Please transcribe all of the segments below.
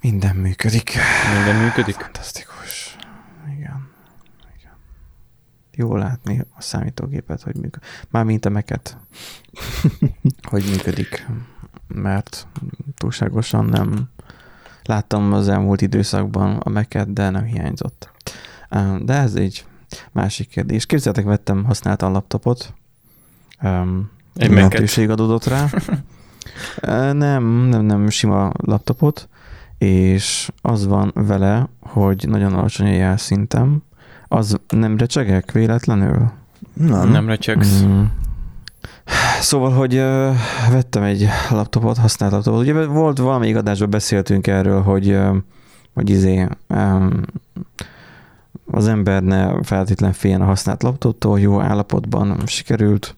Minden működik. Minden működik? Fantasztikus. Igen. Igen. Jó látni a számítógépet, hogy működik. Mármint a meket, hogy működik. Mert túlságosan nem láttam az elmúlt időszakban a meket, de nem hiányzott. De ez egy másik kérdés. Képzeltek, vettem használtan laptopot. Egy lehetőség adódott rá. nem, nem, nem, sima laptopot, és az van vele, hogy nagyon alacsony a jelszintem. Az nem recsegek véletlenül? Nem. Nem recsegsz. Mm. Szóval, hogy uh, vettem egy laptopot, használt laptopot. Ugye volt valami adásban beszéltünk erről, hogy, uh, hogy izé, um, az ember ne feltétlen féljen a használt laptoptól, jó állapotban sikerült,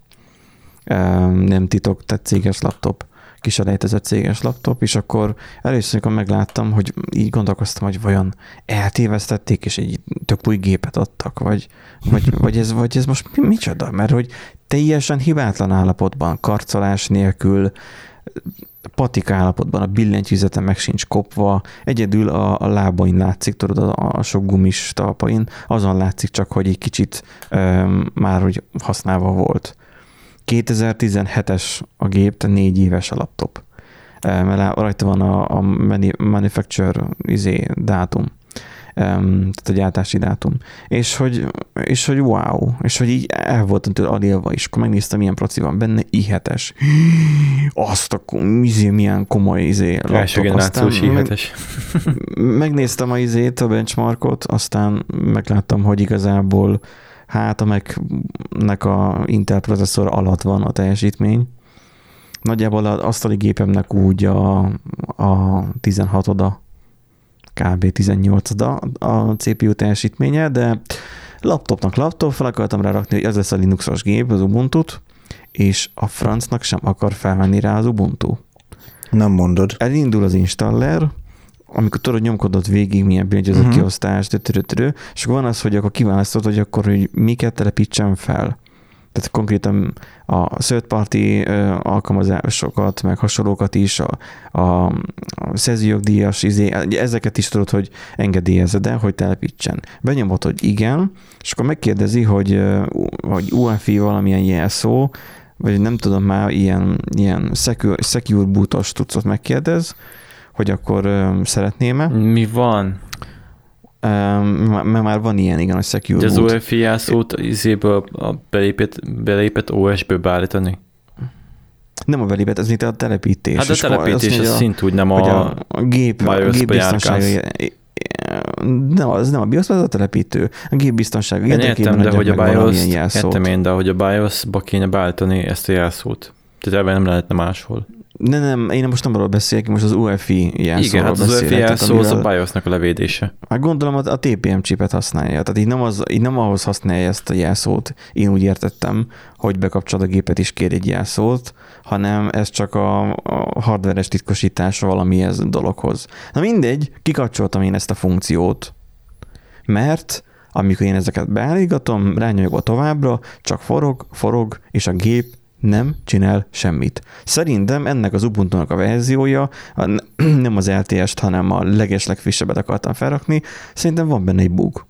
um, nem titok, tehát céges laptop kiselejtezett céges laptop, és akkor először, amikor megláttam, hogy így gondolkoztam, hogy vajon eltévesztették, és egy tök új gépet adtak, vagy, vagy, vagy, ez, vagy ez most mi, micsoda? Mert hogy teljesen hibátlan állapotban, karcolás nélkül, patik állapotban, a billentyűzete meg sincs kopva, egyedül a, a lábain látszik, tudod, a, a sok gumis talpain, azon látszik csak, hogy egy kicsit um, már hogy használva volt. 2017-es a gép, tehát négy éves a laptop. Mert rajta van a, a manufacture izé, dátum, tehát a gyártási dátum. És hogy, és hogy wow, és hogy így el voltam tőle adélva is, akkor megnéztem, milyen proci van benne, i7-es. Azt a izé, milyen komoly izé. Első generációs i7-es. Megnéztem a izét, a benchmarkot, aztán megláttam, hogy igazából hát a Mac-nek a Intel processzor alatt van a teljesítmény. Nagyjából az asztali gépemnek úgy a, a 16-oda, kb. 18-oda a CPU teljesítménye, de laptopnak laptop, fel akartam rá rakni, hogy ez lesz a Linuxos gép, az ubuntu és a francnak sem akar felvenni rá az Ubuntu. Nem mondod. Elindul az installer, amikor tudod, nyomkodott végig, milyen billentyűzet uh-huh. kiosztás, és akkor van az, hogy akkor kiválasztod, hogy akkor hogy miket telepítsen fel. Tehát konkrétan a third party alkalmazásokat, meg hasonlókat is, a, a, a szerzőjogdíjas, izé, ezeket is tudod, hogy engedélyezed el, hogy telepítsen. Benyomod, hogy igen, és akkor megkérdezi, hogy, hogy UEFI valamilyen jelszó, vagy nem tudom már, ilyen, ilyen secure, secure bootos tudszot megkérdez, hogy akkor szeretném-e. Mi van? mert már van ilyen, igen, hogy secure De az OFI jelszót izéből a belépett, belépett OS-ből beállítani? Nem a belépett, ez mint a telepítés. Hát a telepítés, az szint úgy nem a, a, a gép, a gép biztonsága. Nem, az nem a BIOS, az a telepítő. A gép biztonsága. Én értem, de hogy a BIOS, értem én, de hogy a BIOS-ba kéne beállítani ezt a jelszót. Tehát ebben nem lehetne máshol. Ne, nem, én most nem arról beszélek, most az UEFI jelszóról Igen, hát az UEFI jelszó az a BIOS-nak a levédése. Hát gondolom a, a TPM chipet használja, tehát így nem, az, így nem ahhoz használja ezt a jelszót, én úgy értettem, hogy bekapcsolod a gépet és kér egy jelszót, hanem ez csak a, a hardveres titkosítása valami ez dologhoz. Na mindegy, kikapcsoltam én ezt a funkciót, mert amikor én ezeket beállígatom, rányomok továbbra, csak forog, forog, és a gép nem csinál semmit. Szerintem ennek az ubuntu a verziója, nem az LTS-t, hanem a legeslegfrissebbet akartam felrakni, szerintem van benne egy bug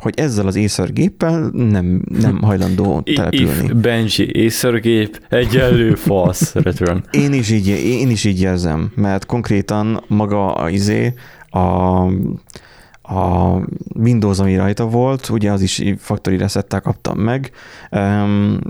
hogy ezzel az észörgéppel nem, nem hajlandó települni. If Benji észörgép, egyenlő false return. Én is, így, én is így érzem, mert konkrétan maga a izé, a, a Windows, ami rajta volt, ugye az is factory resettel kaptam meg,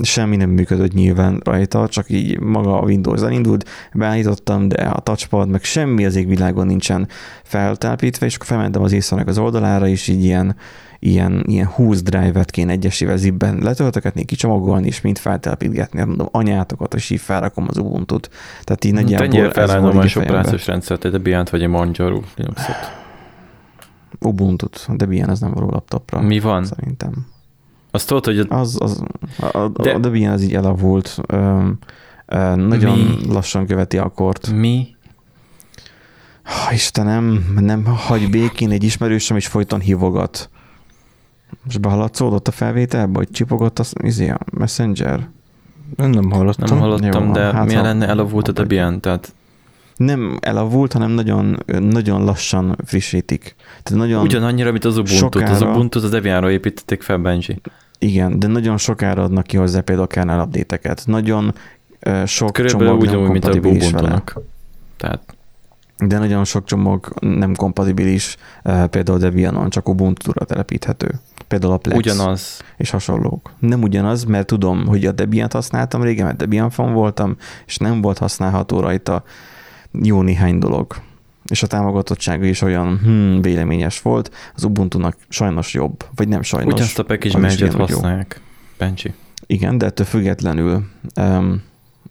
semmi nem működött nyilván rajta, csak így maga a Windows elindult, beállítottam, de a touchpad, meg semmi az égvilágon nincsen feltelepítve, és akkor felmentem az észrenek az oldalára, és így ilyen, ilyen, ilyen 20 drive-et kéne egyesével zibben letöltögetni, kicsomagolni, és mind feltelepítgetni. Mondom, anyátokat, és így felrakom az Ubuntu-t. Tehát így nagyjából... Tegyél fel a operációs rendszert, egy Debian vagy egy Manjaro Linuxot. Ubuntu-t, Debian az nem való laptopra. Mi van? Szerintem. Azt tudod, hogy... A... Az, az, a, De... a Debian az így elavult. Ö, ö, nagyon Mi? lassan követi a kort. Mi? Ha, Istenem, nem hagy békén egy ismerősöm, és folyton hívogat. Most behaladszódott a felvételbe, hogy csipogott az, izé, a Messenger? Én nem hallottam. Nem hallottam, Jó, de hát milyen lenne elavult a Debian? Tehát nem elavult, hanem nagyon, nagyon lassan frissítik. Tehát nagyon Ugyanannyira, mint az Ubuntu. Sokára, az Ubuntu az Debianra építették fel, Benji. Igen, de nagyon sokára adnak ki hozzá például kernel update-eket. Nagyon sok Körülbelül csomag ugyanúgy, mint a Ubuntu-nak. Tehát de nagyon sok csomag nem kompatibilis, például Debianon csak Ubuntu-ra telepíthető. Például a Plex. Ugyanaz. És hasonlók. Nem ugyanaz, mert tudom, hogy a Debian-t használtam régen, mert Debian fan voltam, és nem volt használható rajta jó néhány dolog. És a támogatottsága is olyan hmm, véleményes volt, az Ubuntu-nak sajnos jobb, vagy nem sajnos. Ugyanazt a package manager használják, Bencsi. Igen, de ettől függetlenül um,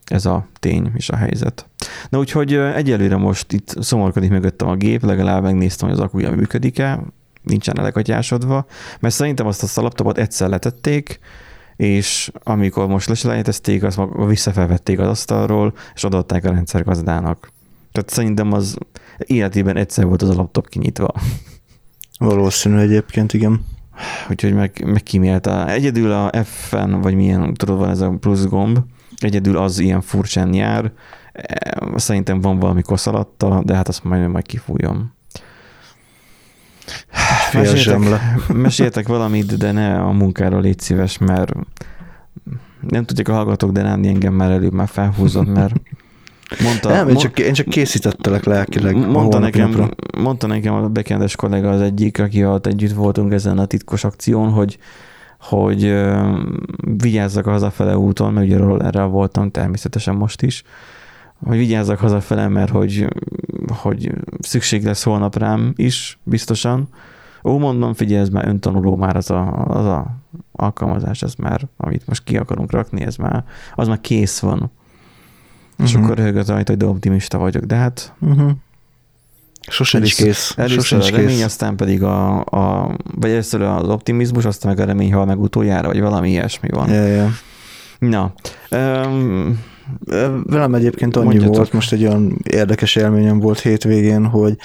ez a tény és a helyzet. Na úgyhogy egyelőre most itt szomorkodik mögöttem a gép, legalább megnéztem, hogy az akuja működik-e, nincsen elekatyásodva, mert szerintem azt a laptopot egyszer letették, és amikor most leselejtezték, azt visszafelvették az asztalról, és adották a rendszergazdának. Tehát szerintem az életében egyszer volt az a laptop kinyitva. Valószínű egyébként, igen. Úgyhogy meg, meg kimélta. Egyedül a F-en, vagy milyen, tudod, van ez a plusz gomb, egyedül az ilyen furcsán jár. Szerintem van valami koszalatta, de hát azt majd majd kifújom. Meséltek, meséltek valamit, de ne a munkáról légy szíves, mert nem tudják a hallgatók, de nem engem már előbb már felhúzott, mert Mondta, nem, én, csak, én csak készítettelek lelkileg. Mondta nekem, napra. mondta nekem a bekendes kollega az egyik, aki ott együtt voltunk ezen a titkos akción, hogy hogy uh, vigyázzak a hazafele úton, mert ugye erre voltam természetesen most is, hogy vigyázzak hazafele, mert hogy, hogy szükség lesz holnap rám is, biztosan. Ó, mondom, figyelj, ez már öntanuló már az a, az a alkalmazás, ez már, amit most ki akarunk rakni, ez már, az már kész van. Uh-huh. És mhm. akkor röhögött rajta, hogy de optimista vagyok, de hát uh-huh. Sosem is kész. Először a remény, kész. aztán pedig a, a, vagy először az optimizmus, aztán meg a remény hal meg utoljára, vagy valami ilyesmi van. Ja, ja. Na. Um, Velem egyébként annyi mondjatok. volt, most egy olyan érdekes élményem volt hétvégén, hogy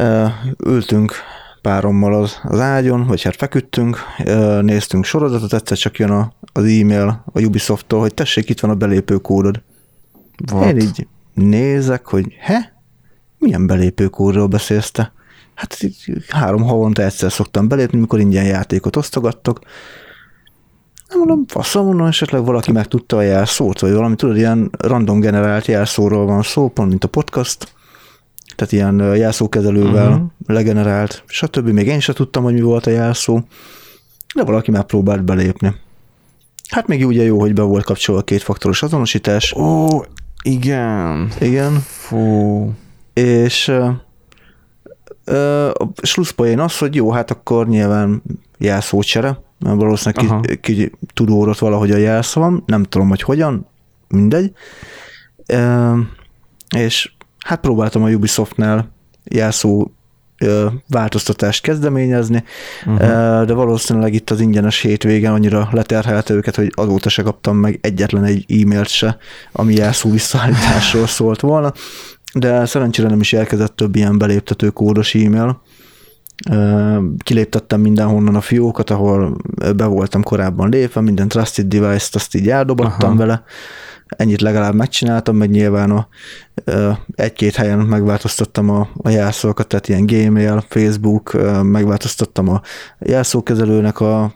uh, ültünk párommal az, az ágyon, vagy hát feküdtünk, uh, néztünk sorozatot, egyszer csak jön a, az e-mail a Ubisoft-tól, hogy tessék, itt van a belépő What? Én így nézek, hogy he? Milyen belépőkódról beszélsz te? Hát három havonta egyszer szoktam belépni, mikor ingyen játékot osztogattok. Nem mondom, faszom, mondom, esetleg valaki meg tudta a jelszót, vagy valami, tudod, ilyen random generált jelszóról van szó, pont mint a podcast, tehát ilyen jelszókezelővel uh-huh. legenerált, stb. Még én sem tudtam, hogy mi volt a jelszó, de valaki megpróbált belépni. Hát még ugye jó, hogy be volt kapcsolva a kétfaktoros azonosítás. Ó, igen. Igen. Fú. És a slusszpoén az, hogy jó, hát akkor nyilván jelszócsere, mert valószínűleg ki, ki tudódott valahogy a jelszavam, nem tudom, hogy hogyan, mindegy. E, és hát próbáltam a Ubisoftnál jelszó változtatást kezdeményezni, uh-huh. de valószínűleg itt az ingyenes hétvégen annyira leterhelte őket, hogy azóta se kaptam meg egyetlen egy e-mailt se, ami jelszó visszaállításról szólt volna, de szerencsére nem is érkezett több ilyen beléptető kódos e-mail, kiléptettem mindenhonnan a fiókat, ahol be voltam korábban lépve, minden trusted device-t azt így eldobattam Aha. vele, ennyit legalább megcsináltam, meg nyilván a, egy-két helyen megváltoztattam a, a jelszókat, tehát ilyen Gmail, Facebook, megváltoztattam a jelszókezelőnek a,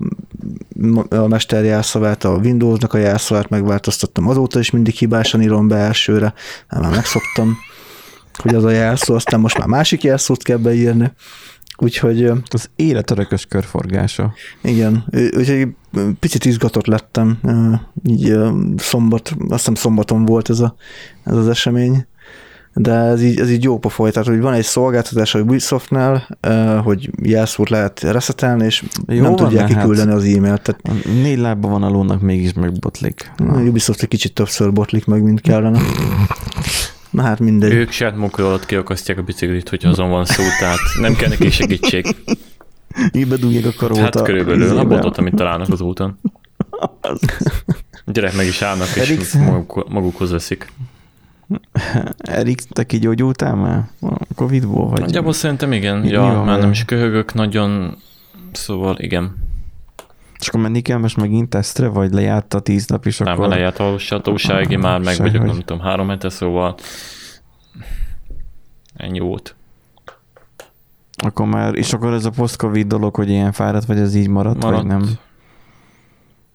a mesterjelszavát, a Windowsnak a jelszavát megváltoztattam, azóta is mindig hibásan írom be elsőre, már megszoktam, hogy az a jelszó, aztán most már másik jelszót kell beírni, Úgyhogy... Az élet örökös körforgása. Igen, úgyhogy picit izgatott lettem, így szombat, azt hiszem szombaton volt ez, a, ez az esemény, de ez így, ez így jó pofoly, tehát hogy van egy szolgáltatás a Ubisoftnál, hogy jelszót lehet reszetelni, és jó nem tudják kiküldeni hát az e-mailt. Tehát... Négy lábban van a lónak, mégis megbotlik. A Ubisoft egy kicsit többször botlik meg, mint kellene. Hát mindegy. Ők saját munka alatt kiakasztják a biciklit, hogyha azon van szó, tehát nem kell neki segítség. Így bedugják a karót Hát körülbelül a botot, amit találnak az úton. A gyerek meg is állnak, és Erik... maguk, magukhoz veszik. Erik, te kigyógyultál már a Covid-ból? Vagy Nagyjából szerintem igen. Mi, ja, mi már nem is köhögök nagyon, szóval igen. És akkor menni kell most megint tesztre, vagy lejárt a tíz nap is? Nem, akkor... lejárt a hatósági, már meg vagyok, nem tudom, három hete, szóval ennyi volt. Akkor már, és akkor ez a post-covid dolog, hogy ilyen fáradt vagy, ez így maradt, maradt. vagy nem?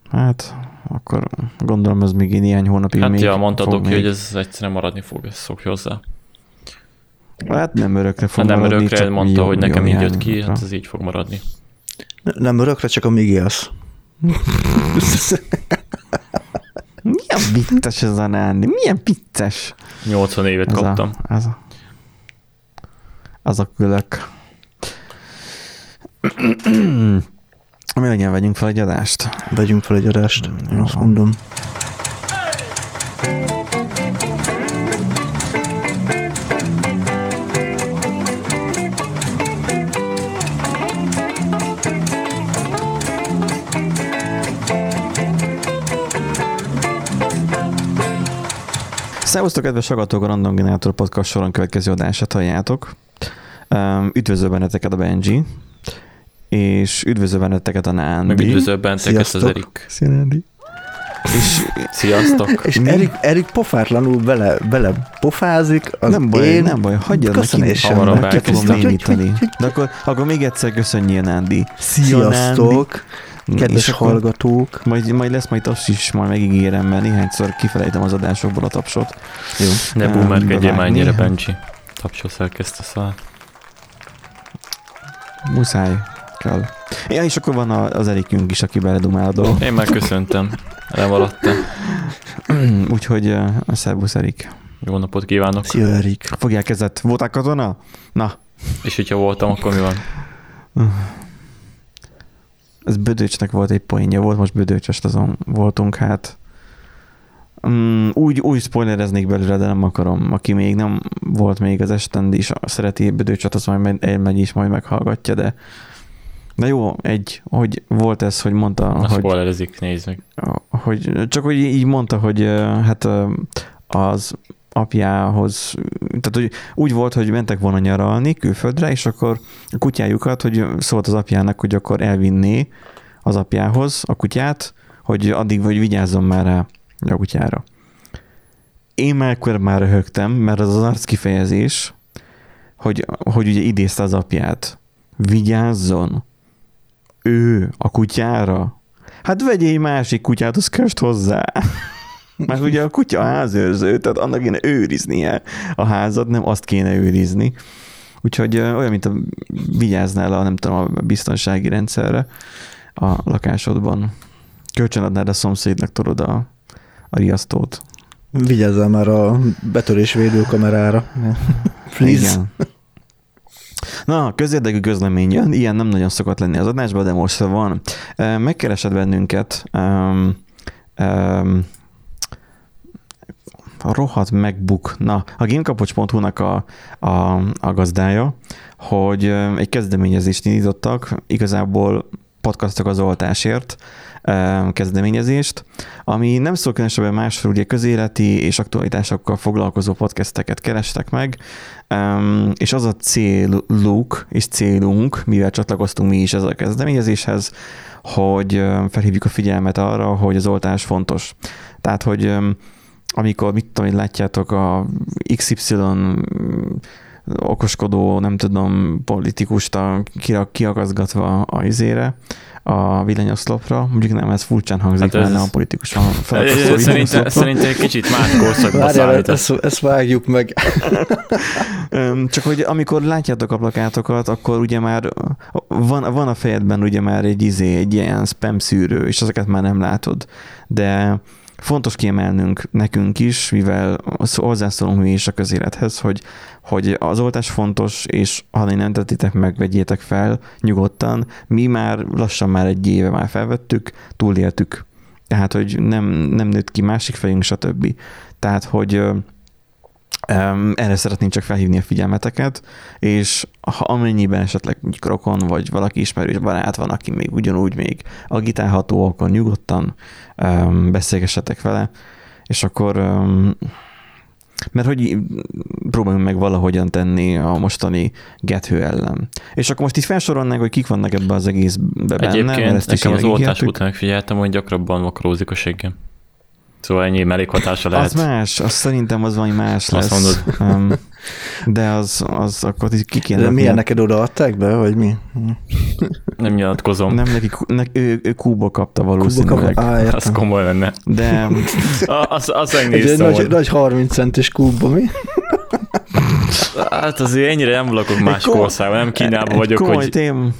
Hát, akkor gondolom ez még néhány hónapig hát még ja, mondtad oké, hogy ez egyszerűen maradni fog, ez szokja hozzá. Hát nem örökre fog hát nem maradni, örökre, mondta, jó, hogy nekem így jött ki, hát ez így fog maradni. Nem örökre, csak amíg élsz. Milyen vicces ez a Nándi? Milyen vicces? 80 évet ez kaptam. A, az, a, az a külök. Mi legyen, vegyünk fel egy adást? Vegyünk fel egy adást, én azt mondom. Szervusztok, kedves hallgatók, a Random Generator Podcast soron következő adását halljátok. Üdvözlöm benneteket a Benji, és üdvözlöm benneteket a Nándi. Meg üdvözlöm benneteket az Erik. Szia, Nándi. És, Sziasztok! És Erik, Erik pofátlanul bele, bele pofázik. Az nem baj, én nem baj, hagyjad neki, hamarabb ki fogom némítani. De akkor, akkor még egyszer köszönjél, Nándi. Szia, Sziasztok! Nándi. Kedves és hallgatók. Majd, majd lesz majd azt is, majd megígérem, mert néhányszor kifelejtem az adásokból a tapsot. Jó. Ne boomerkedjél már ennyire, Benji. Tapsos elkezdte szál. Muszáj. Kell. Ja, és akkor van az Erikünk is, aki beledumál a dolog. Én már köszöntem. Lemaradtam. Úgyhogy a szervusz, Erik. Jó napot kívánok. Szia, Erik. Fogják kezet. Voltál katona? Na. És hogyha voltam, akkor mi van? ez Bödöcsnek volt egy poénja, volt most Bödöcsest azon voltunk, hát um, úgy, úgy spoilereznék belőle, de nem akarom. Aki még nem volt még az esten, és szereti Bödöcsöt, az majd elmegy is, majd meghallgatja, de de jó, egy, hogy volt ez, hogy mondta, Na, hogy... Spoilerezik, nézd meg. Hogy, csak hogy így mondta, hogy hát az apjához, tehát hogy úgy volt, hogy mentek volna nyaralni külföldre, és akkor a kutyájukat, hogy szólt az apjának, hogy akkor elvinné az apjához a kutyát, hogy addig vagy vigyázzon már rá a kutyára. Én már akkor már röhögtem, mert az az arc kifejezés, hogy, hogy ugye idézte az apját. Vigyázzon. Ő a kutyára. Hát vegyél egy másik kutyát, az köst hozzá. Mert ugye a kutya a házőrző, tehát annak kéne őriznie a házat, nem azt kéne őrizni. Úgyhogy olyan, mint a vigyáznál a, nem tudom, a biztonsági rendszerre a lakásodban. Kölcsönadnád a szomszédnak, tudod, a, a riasztót. Vigyázzál már a betörésvédő kamerára. Please. Igen. Na, közérdekű közlemény jön, ilyen nem nagyon szokott lenni az adásban, de most van. Megkeresed bennünket, um, um, a rohadt MacBook, na, a gamekapocs.hu-nak a, a, a gazdája, hogy egy kezdeményezést indítottak, igazából podcastok az oltásért kezdeményezést, ami nem szól különösebben másról, ugye közéleti és aktualitásokkal foglalkozó podcasteket kerestek meg, és az a céluk és célunk, mivel csatlakoztunk mi is ez a kezdeményezéshez, hogy felhívjuk a figyelmet arra, hogy az oltás fontos. Tehát, hogy amikor, mit tudom, hogy látjátok a XY okoskodó, nem tudom, politikust a, kiakaszgatva a izére, a villanyoszlopra. Mondjuk nem, ez furcsán hangzik, hát ez... a politikus van szerintem, szerintem egy kicsit más korszakba szállít. Ezt, ezt vágjuk meg. Csak hogy amikor látjátok a plakátokat, akkor ugye már van, van a fejedben ugye már egy izé, egy ilyen spam szűrő, és ezeket már nem látod. De Fontos kiemelnünk nekünk is, mivel hozzászólunk mi is a közélethez, hogy, hogy az oltás fontos, és ha nem tettitek meg, vegyétek fel nyugodtan. Mi már lassan már egy éve már felvettük, túléltük. Tehát, hogy nem, nem nőtt ki másik fejünk, stb. Tehát, hogy erre szeretnénk csak felhívni a figyelmeteket, és ha amennyiben esetleg egy krokon, vagy valaki ismerős barát van, aki még ugyanúgy még agitálható, akkor nyugodtan um, beszélgessetek vele, és akkor um, mert hogy próbáljunk meg valahogyan tenni a mostani gethő ellen. És akkor most itt felsorolnánk, hogy kik vannak ebben az egészben benne. Egyébként mert ezt nekem az oltás után megfigyeltem, hogy gyakrabban vakarózik a seggem. Szóval ennyi mellékhatása lehet. Az más, az szerintem az valami más lesz. Azt mondod. De az, az akkor ki kéne... De miért neked odaadták be, vagy mi? Nem nyilatkozom. Nem, neki, ne, ő, ő Kuba kapta valószínűleg. Kuba kap, az komoly lenne. De... az, az Egy nagy, nagy 30 centis Kuba, mi? Hát azért ennyire nem lakok más országban, nem Kínában vagyok, komoly hogy... Tém,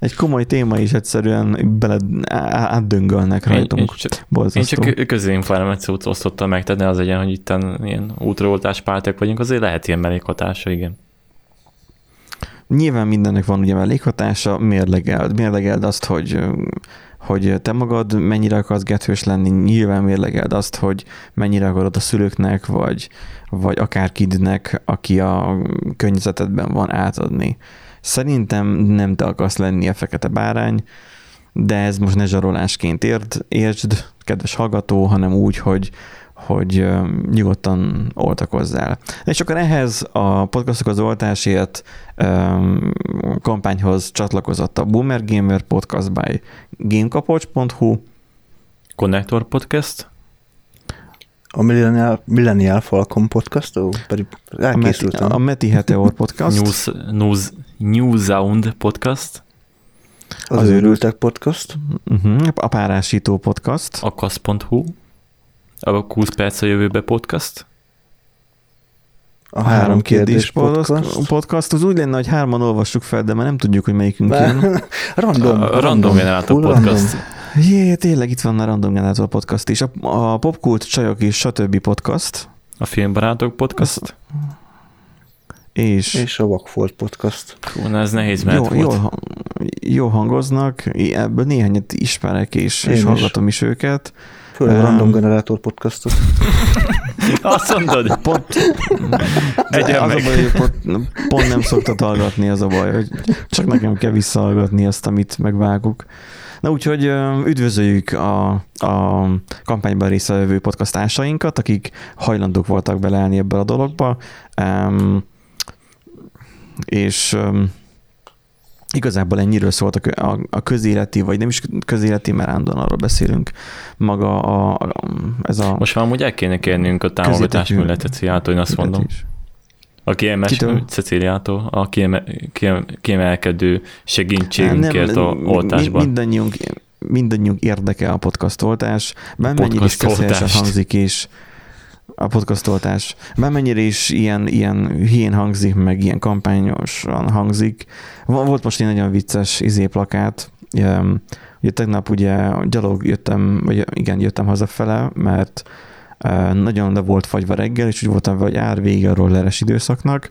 egy komoly téma is egyszerűen bele átdöngölnek rajtunk. Én, én csak, én csak közénformációt osztottam meg, tehát ne az legyen, hogy itt ilyen útraoltás pártek vagyunk, azért lehet ilyen mellékhatása, igen. Nyilván mindennek van ugye mellékhatása, mérlegeld. Mérlegeld azt, hogy hogy te magad mennyire akarsz gethős lenni, nyilván mérlegeld azt, hogy mennyire akarod a szülőknek, vagy, vagy akárkidnek, aki a környezetedben van átadni. Szerintem nem te akarsz lenni a fekete bárány, de ez most ne zsarolásként érd, értsd, kedves hallgató, hanem úgy, hogy, hogy nyugodtan oltakozzál. És akkor ehhez a podcastok az oltásért kampányhoz csatlakozott a Boomer Gamer Podcast by gamekapocs.hu Connector Podcast a Millennial, Millennial Falcon podcast, ó, pedig elkészültem. A Meti, a Meti Heteor podcast. News, news, New Sound podcast. Az, az őrültek podcast. Uh-huh. A párásító podcast. A kasz.hu. A 20 perc a jövőbe podcast. A három, három kérdés, kérdés podcast. podcast. Az úgy lenne, hogy hárman olvassuk fel, de már nem tudjuk, hogy melyikünk jön. random. A, a random generátor podcast. Random. Jé, tényleg itt van a Random Generator podcast is. A, a Popkult Csajok és stb. podcast. A Filmbarátok podcast. Az, és... És a Vakfolt podcast. Hú, na ez nehéz, mert jó, volt. Jó, jó hangoznak, ebből néhányat ismerek, és, és hallgatom is őket. Főleg um, a Random Generator podcastot. Azt mondod? Pont, az a baj, hogy pont, pont nem szoktad hallgatni, az a baj, hogy csak nekem kell visszahallgatni azt, amit megvágok. Na úgyhogy üdvözöljük a, a kampányban résztvevő podcastásainkat, akik hajlandók voltak beleállni ebbe a dologba, um, és igazából ennyiről szólt a, a, a közéleti, vagy nem is közéleti, mert állandóan arról beszélünk, maga a, a, ez a... Most már amúgy el kéne kérnünk a támogatás műletet Ceciliától, én azt mondom. A kiemes Ceciliától, a kieme, kiemelkedő segítségünkért a oltásban. Mindannyiunk, mindannyiunk érdeke a podcastoltás, bármennyire is közhelyesen hangzik is, a podcastoltás. Bármennyire is ilyen, ilyen hülyén hangzik, meg ilyen kampányosan hangzik. Volt most egy nagyon vicces izé plakát, ugye tegnap ugye gyalog jöttem, vagy igen, jöttem hazafele, mert nagyon le volt fagyva reggel, és úgy voltam, hogy ár vége a rolleres időszaknak,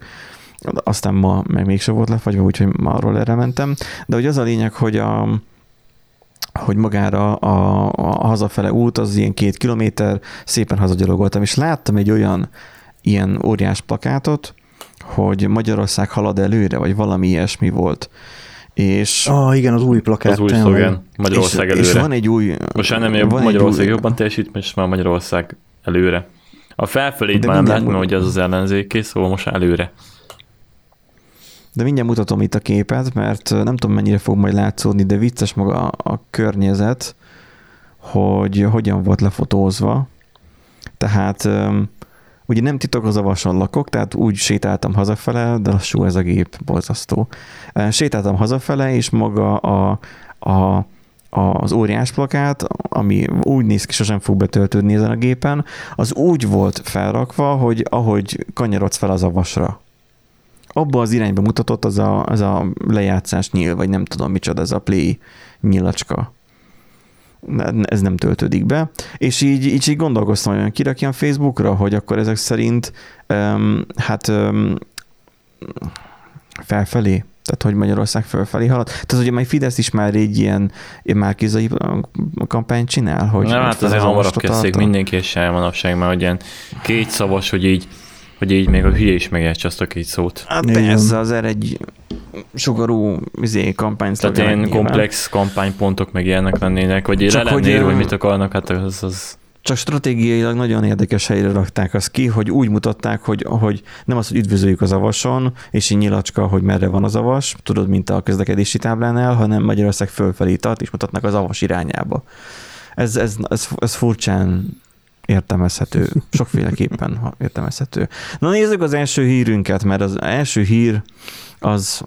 aztán ma meg mégsem volt lefagyva, úgyhogy ma a rollerre mentem. De hogy az a lényeg, hogy a, hogy magára a, a hazafele út az ilyen két kilométer, szépen hazagyalogoltam, és láttam egy olyan ilyen óriás plakátot, hogy Magyarország halad előre, vagy valami ilyesmi volt. És, ah, igen, az új plakát. Az új szlogen, Magyarország és, előre. És van egy új... Most már nem jobb, Magyarország új... jobban teljesít, és már Magyarország előre. A felfölét már nem látom, hogy az az ellenzéké, szóval most előre. De mindjárt mutatom itt a képet, mert nem tudom mennyire fog majd látszódni, de vicces maga a, a környezet, hogy hogyan volt lefotózva. Tehát ugye nem titok az avason lakok, tehát úgy sétáltam hazafele, de lassú ez a gép, borzasztó. Sétáltam hazafele, és maga a, a az óriás plakát, ami úgy néz ki, sosem fog betöltődni ezen a gépen, az úgy volt felrakva, hogy ahogy kanyarodsz fel az avasra abba az irányba mutatott az a, az a lejátszás nyíl, vagy nem tudom micsoda, ez a play nyilacska. Ez nem töltődik be. És így, így, így gondolkoztam, hogy kirakjam Facebookra, hogy akkor ezek szerint um, hát um, felfelé, tehát hogy Magyarország felfelé halad. Tehát ugye majd Fidesz is már egy ilyen márkizai kampányt csinál, hogy... Nem, hát azért hamarabb kezdték mindenki és manapság, mert hogy ilyen két szavas, hogy így hogy így még a hülye is megértse azt a két szót. Hát ez azért egy sugarú izé, kampány Tehát ilyen nyilván. komplex kampánypontok meg ilyenek lennének, vagy Csak le hogy, hogy mit akarnak, hát az, az csak stratégiailag nagyon érdekes helyre rakták azt ki, hogy úgy mutatták, hogy, hogy nem az, hogy üdvözöljük az avason, és így nyilacska, hogy merre van az avas, tudod, mint a közlekedési táblánál, hanem Magyarország fölfelé tart, és mutatnak az avas irányába. ez, ez, ez, ez furcsán értelmezhető, sokféleképpen értelmezhető. Na nézzük az első hírünket, mert az első hír az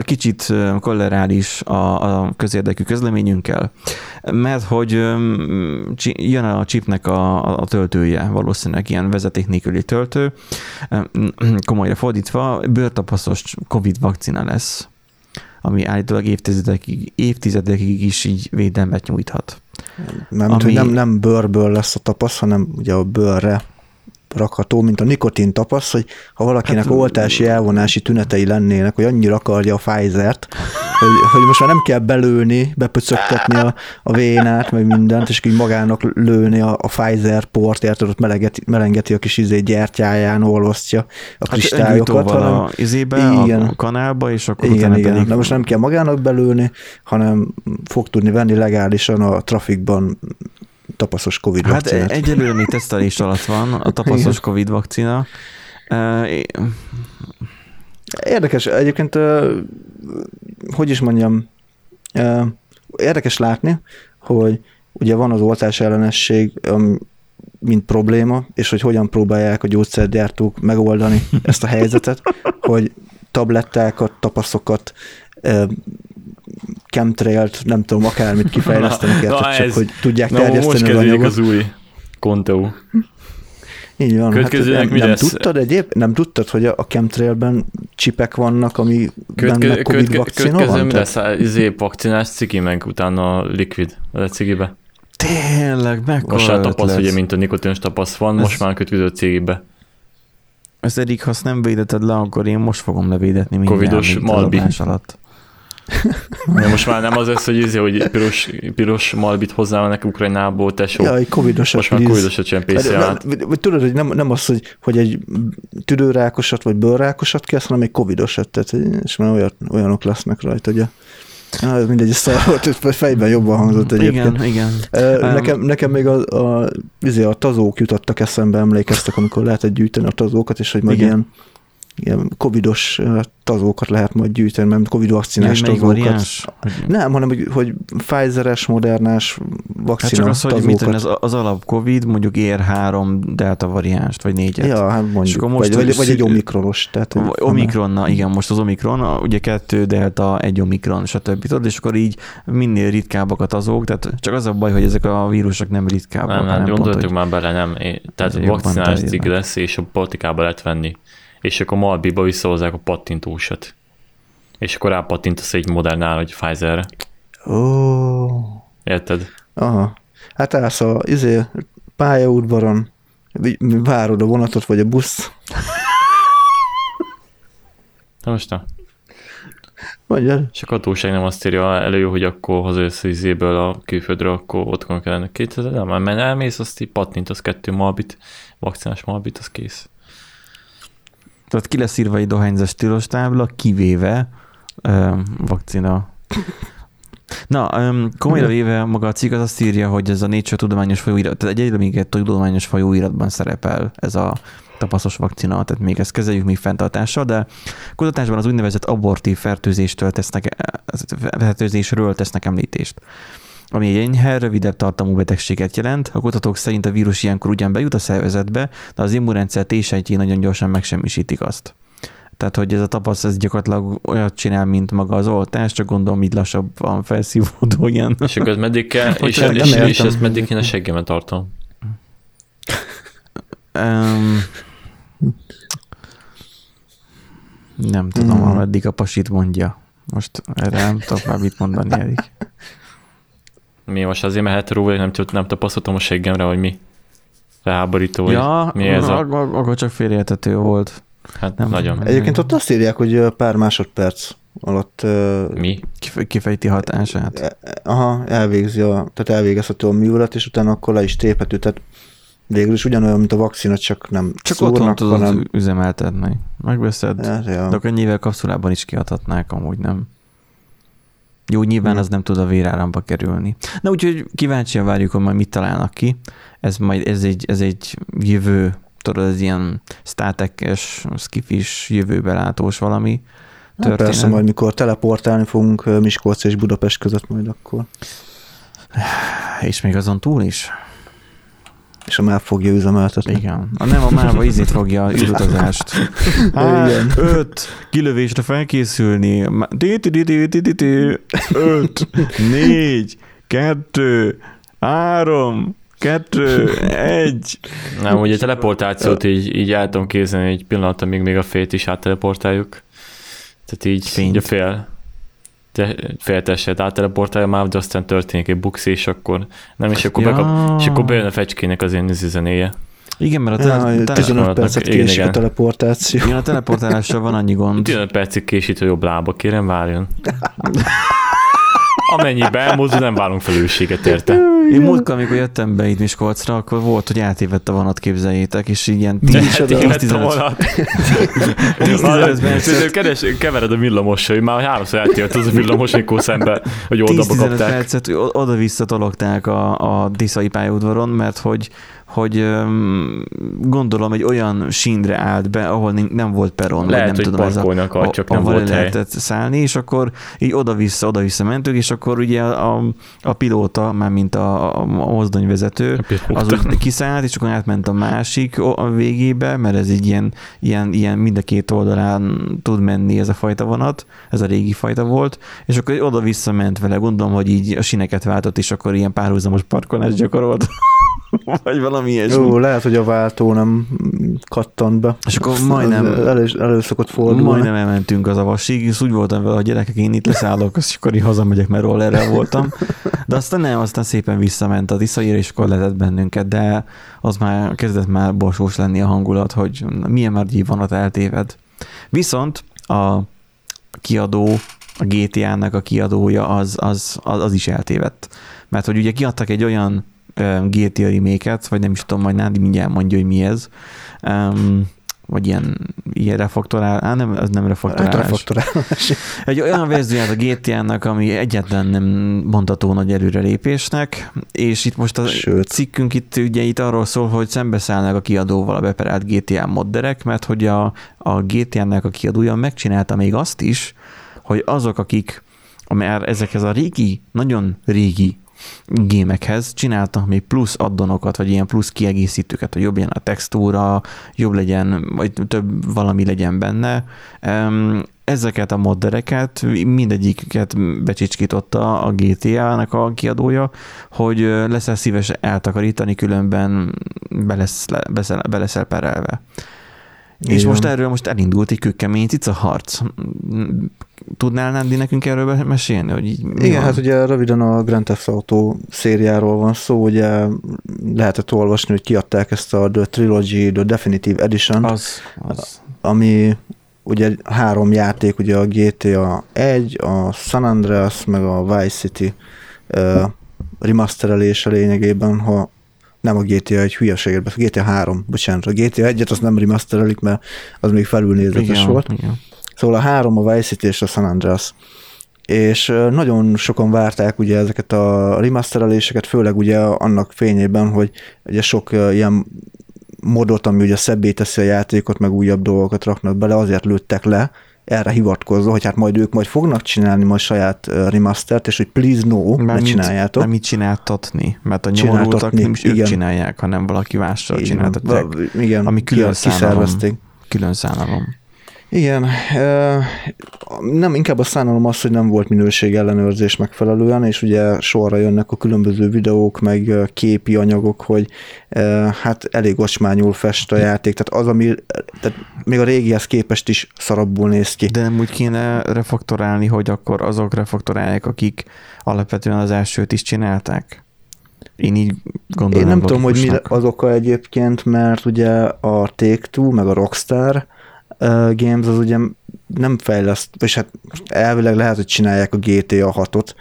kicsit kollerális a, a közérdekű közleményünkkel, mert hogy jön a chipnek a, a töltője, valószínűleg ilyen vezeték nélküli töltő, komolyra fordítva, bőrtapasztos Covid vakcina lesz, ami állítólag évtizedekig, évtizedekig is így védelmet nyújthat. Nem, ami... nem, nem bőrből lesz a tapasz, hanem ugye a bőrre rakható, mint a nikotin tapasz, hogy ha valakinek hát, oltási elvonási tünetei lennének, hogy annyira akarja a Pfizer-t, hogy, hogy most már nem kell belőni, bepöcögtetni a, a vénát, meg mindent, és így magának lőni a, a Pfizer port, érted, ott melengeti, melengeti a kis izé gyertyáján, olvasztja a hát kristályokat. Hát a izébe, igen, a kanálba, és akkor igen, igen. Pedig... De most nem kell magának belőni, hanem fog tudni venni legálisan a trafikban tapaszos Covid hát vakcinát. Hát egyelőre még tesztelés alatt van a tapaszos Covid vakcina. Érdekes, egyébként, hogy is mondjam, érdekes látni, hogy ugye van az oltás ellenesség, mint probléma, és hogy hogyan próbálják a gyógyszergyártók megoldani ezt a helyzetet, hogy tablettákat, tapaszokat, chemtrailt, nem tudom, akármit kifejlesztenek, na, na csak hogy tudják na, terjeszteni most az anyagot. az új Conteo. Így van. Hát nem, mi nem lesz? tudtad egyéb? Nem tudtad, hogy a, a chemtrailben csipek vannak, ami Követke, benne Covid követke, vakcina van? mi lesz? Izé vakcinás cigi, meg utána likvid a cigibe. Tényleg, mekkora Most már tapasz, ugye, mint a nikotinos tapasz van, Ez... most már kötődő cigibe. Ezt eddig, ha azt nem védeted le, akkor én most fogom levédetni mindjárt. Covidos malbi. alatt. Ja, most már nem az lesz, hogy, izé, hogy piros, piros malbit hozzállnak Ukrajnából, tesó. Ja, egy covidosat. Most már covidosat csempészi át. Tudod, hogy nem, nem az, hogy, hogy egy tüdőrákosat vagy bőrrákosat kezd, hanem egy covidosat, tehát, és már olyan, olyanok lesznek rajta, ugye. Na, ez mindegy, szar volt, fejben jobban hangzott egyébként. Igen, igen. Nekem, nekem még a, a, izé, a tazók jutottak eszembe, emlékeztek, amikor lehetett gyűjteni a tazókat, és hogy majd igen. ilyen ilyen covidos tazókat lehet majd gyűjteni, mert covid vakcinás tazókat. Variáns? Nem, hanem hogy, hogy Pfizeres, modernás vakcina hát csak az, hogy mit az, az alap covid, mondjuk ér három delta variánst, vagy négyet. Ja, hát mondjuk, most vagy, vagy, vagy egy omikronos. Tehát, omikronna, igen, most az omikron, ugye kettő delta, egy omikron, stb. Tudod, és akkor így minél ritkábbak a azok, tehát csak az a baj, hogy ezek a vírusok nem ritkábbak. Nem, nem, gondoltuk már bele, nem. Tehát vakcinás cikk lesz, és a politikába lehet venni és akkor Malbiba visszahozzák a pattintósat. És akkor rápattintasz egy modernál, vagy Pfizerre. Ó. Oh. Érted? Aha. Hát állsz a izé, pályaudvaron, várod a vonatot, vagy a busz. Na most na. Mondjad. És a katóság nem azt írja elő, hogy akkor hazajössz az izéből a külföldről, akkor otthon kellene 2000, nem, mert elmész, azt így pattintasz kettő malbit, vakcinás malbit, az kész. Tehát ki lesz írva egy dohányzás tilos tábla, kivéve um, vakcina. Na, um, komolyra véve maga a cikk az azt írja, hogy ez a Nature tudományos folyóirat, tehát egyedül még egy tudományos folyóiratban szerepel ez a tapaszos vakcina, tehát még ezt kezeljük még fenntartással, de kutatásban az úgynevezett abortív fertőzéstől tesznek, fertőzésről tesznek említést ami egy enyhe, rövidebb tartamú betegséget jelent. A kutatók szerint a vírus ilyenkor ugyan bejut a szervezetbe, de az immunrendszer t nagyon gyorsan megsemmisítik azt. Tehát, hogy ez a tapasz, ez gyakorlatilag olyat csinál, mint maga az oltás, csak gondolom, így lassabban felszívódó ilyen. És akkor ez meddig kell, és, és, és, és ezt meddig én a seggemet tartom? Um, nem tudom, mm. ameddig a pasit mondja. Most erre nem tudok már mit mondani, Erik. Mi most azért, mert hetero vagy, nem, nem tapasztaltam a seggemre, hogy mi felháborító, ja, mi ez a... akkor csak félreértető volt. Hát nem nagyon. Egyébként ott azt írják, hogy pár másodperc alatt... Mi? Kifejti hatását. E, e, aha, elvégzi a, tehát elvégezhető a művelet, és utána akkor le is téphető, tehát végül is ugyanolyan, mint a vakcina, csak nem Csak szúrnak, otthon tudod hanem... üzemeltetni. Megveszed, ja, ja. de akkor nyilván kapszulában is kiadhatnák, amúgy nem. Jó, nyilván hmm. az nem tud a véráramba kerülni. Na úgyhogy kíváncsian várjuk, hogy majd mit találnak ki. Ez majd ez egy, ez egy jövő, tudod, ez ilyen státekes, skifis, jövőbe látós valami. Na, persze, majd mikor teleportálni fogunk Miskolc és Budapest között majd akkor. És még azon túl is. És a MÁV fogja üzemeltetni. Igen. A nem a MÁV izét fogja űrutazást. Igen. Öt kilövésre felkészülni. Öt, négy, kettő, három, kettő, egy. Nem, ugye a teleportációt így, így el tudom kézni egy pillanat, amíg még a félt is átteleportáljuk. Tehát így, Fényt. így a fél félteset átteleportálja már, de aztán történik egy buxi, és akkor nem, és akkor, ja. bekap, és akkor bejön a fecskének az én zenéje. Igen, mert a tele- ja, 15 percet késik a teleportáció. Igen, a teleportálással van annyi gond. 15 percig késít a jobb lába, kérem várjon. Amennyiben elmozdul, nem válunk felelősséget érte. Én múltkor, amikor jöttem be itt Miskolcra, akkor volt, hogy átévett a vonat, képzeljétek, és ilyen 10-15 vonat. 10 kevered a villamossal, hogy már háromszor eltért az a villamos, amikor szembe, hogy oda kapták. percet oda-vissza tologták a, a Diszai pályaudvaron, mert hogy hogy gondolom egy olyan sínre állt be, ahol nem volt peron, lehet, vagy nem tudom, az a, a, csak nem volt lehetett hely. szállni, és akkor így oda-vissza, oda-vissza mentünk, és akkor ugye a, a pilóta, már mint a, a mozdonyvezető, az úgy kiszállt, és akkor átment a másik a végébe, mert ez egy ilyen, ilyen, ilyen mind a két oldalán tud menni ez a fajta vonat, ez a régi fajta volt, és akkor oda-vissza ment vele, gondolom, hogy így a sineket váltott, és akkor ilyen párhuzamos parkolást gyakorolt. vagy valami ilyesmi. Jó, lehet, hogy a váltó nem kattant be. És akkor majdnem... Elő, elő szokott fordulni. Majdnem elmentünk az avasig, és úgy voltam vele, a gyerekek, én itt leszállok, és akkor így hazamegyek, mert rollerrel voltam. De aztán nem, aztán szépen visszament a Tiszaira, és akkor lehetett bennünket, de az már kezdett már borsós lenni a hangulat, hogy milyen már vonat eltéved. Viszont a kiadó, a GTA-nak a kiadója az, az, az, az is eltévedt. Mert hogy ugye kiadtak egy olyan GTA remake vagy nem is tudom, majd Nádi mindjárt mondja, hogy mi ez. Um, vagy ilyen, ilyen refaktorál, á, nem, ez nem refaktorálás. Hát refaktorálás. Egy olyan verzióját a GTA-nak, ami egyetlen nem mondható nagy előrelépésnek, és itt most a Sőt. cikkünk itt ugye itt arról szól, hogy szembeszállnak a kiadóval a beperált GTA modderek, mert hogy a, a GTA-nek a kiadója megcsinálta még azt is, hogy azok, akik mert ezekhez a régi, nagyon régi gémekhez csináltak még plusz addonokat, vagy ilyen plusz kiegészítőket, hogy jobb legyen a textúra, jobb legyen, vagy több valami legyen benne. Ezeket a moddereket, mindegyiket becsicskította a GTA-nak a kiadója, hogy leszel szíves eltakarítani, különben beleszel, beleszel, beleszel És most erről most elindult egy kőkemény cica harc. Tudnál Nándi nekünk erről mesélni? Hogy így Igen, van? hát ugye röviden a Grand Theft Auto szériáról van szó, ugye lehetett olvasni, hogy kiadták ezt a The Trilogy, The Definitive Edition, az, az. ami ugye három játék, ugye a GTA 1, a San Andreas, meg a Vice City uh, remasterelése lényegében, ha nem a GTA egy hülyeséget, a GTA 3, bocsánat, a GTA 1-et azt nem remasterelik, mert az még felülnézetes igen, volt. Igen. Szóval a három, a Vice City és a San Andreas. És nagyon sokan várták ugye ezeket a remastereléseket, főleg ugye annak fényében, hogy ugye sok ilyen modot, ami ugye szebbé teszi a játékot, meg újabb dolgokat raknak bele, azért lőttek le, erre hivatkozva, hogy hát majd ők majd fognak csinálni majd saját remastert, és hogy please no, ne csináljátok. Nem mit csináltatni, mert a nyomorultak nem is igen. ők csinálják, hanem valaki mással csináltatják. Igen, ami külön szállalom. Külön szállalom. Igen, nem inkább a szánalom az, hogy nem volt minőség ellenőrzés megfelelően, és ugye sorra jönnek a különböző videók, meg képi anyagok, hogy hát elég ocsmányul fest a játék, tehát az, ami tehát még a régihez képest is szarabbul néz ki. De nem úgy kéne refaktorálni, hogy akkor azok refaktorálják, akik alapvetően az elsőt is csinálták? Én így gondolom. Én nem tudom, hogy mi az oka egyébként, mert ugye a Take-Two, meg a Rockstar Games az ugye nem fejleszt, és hát elvileg lehet, hogy csinálják a GTA 6-ot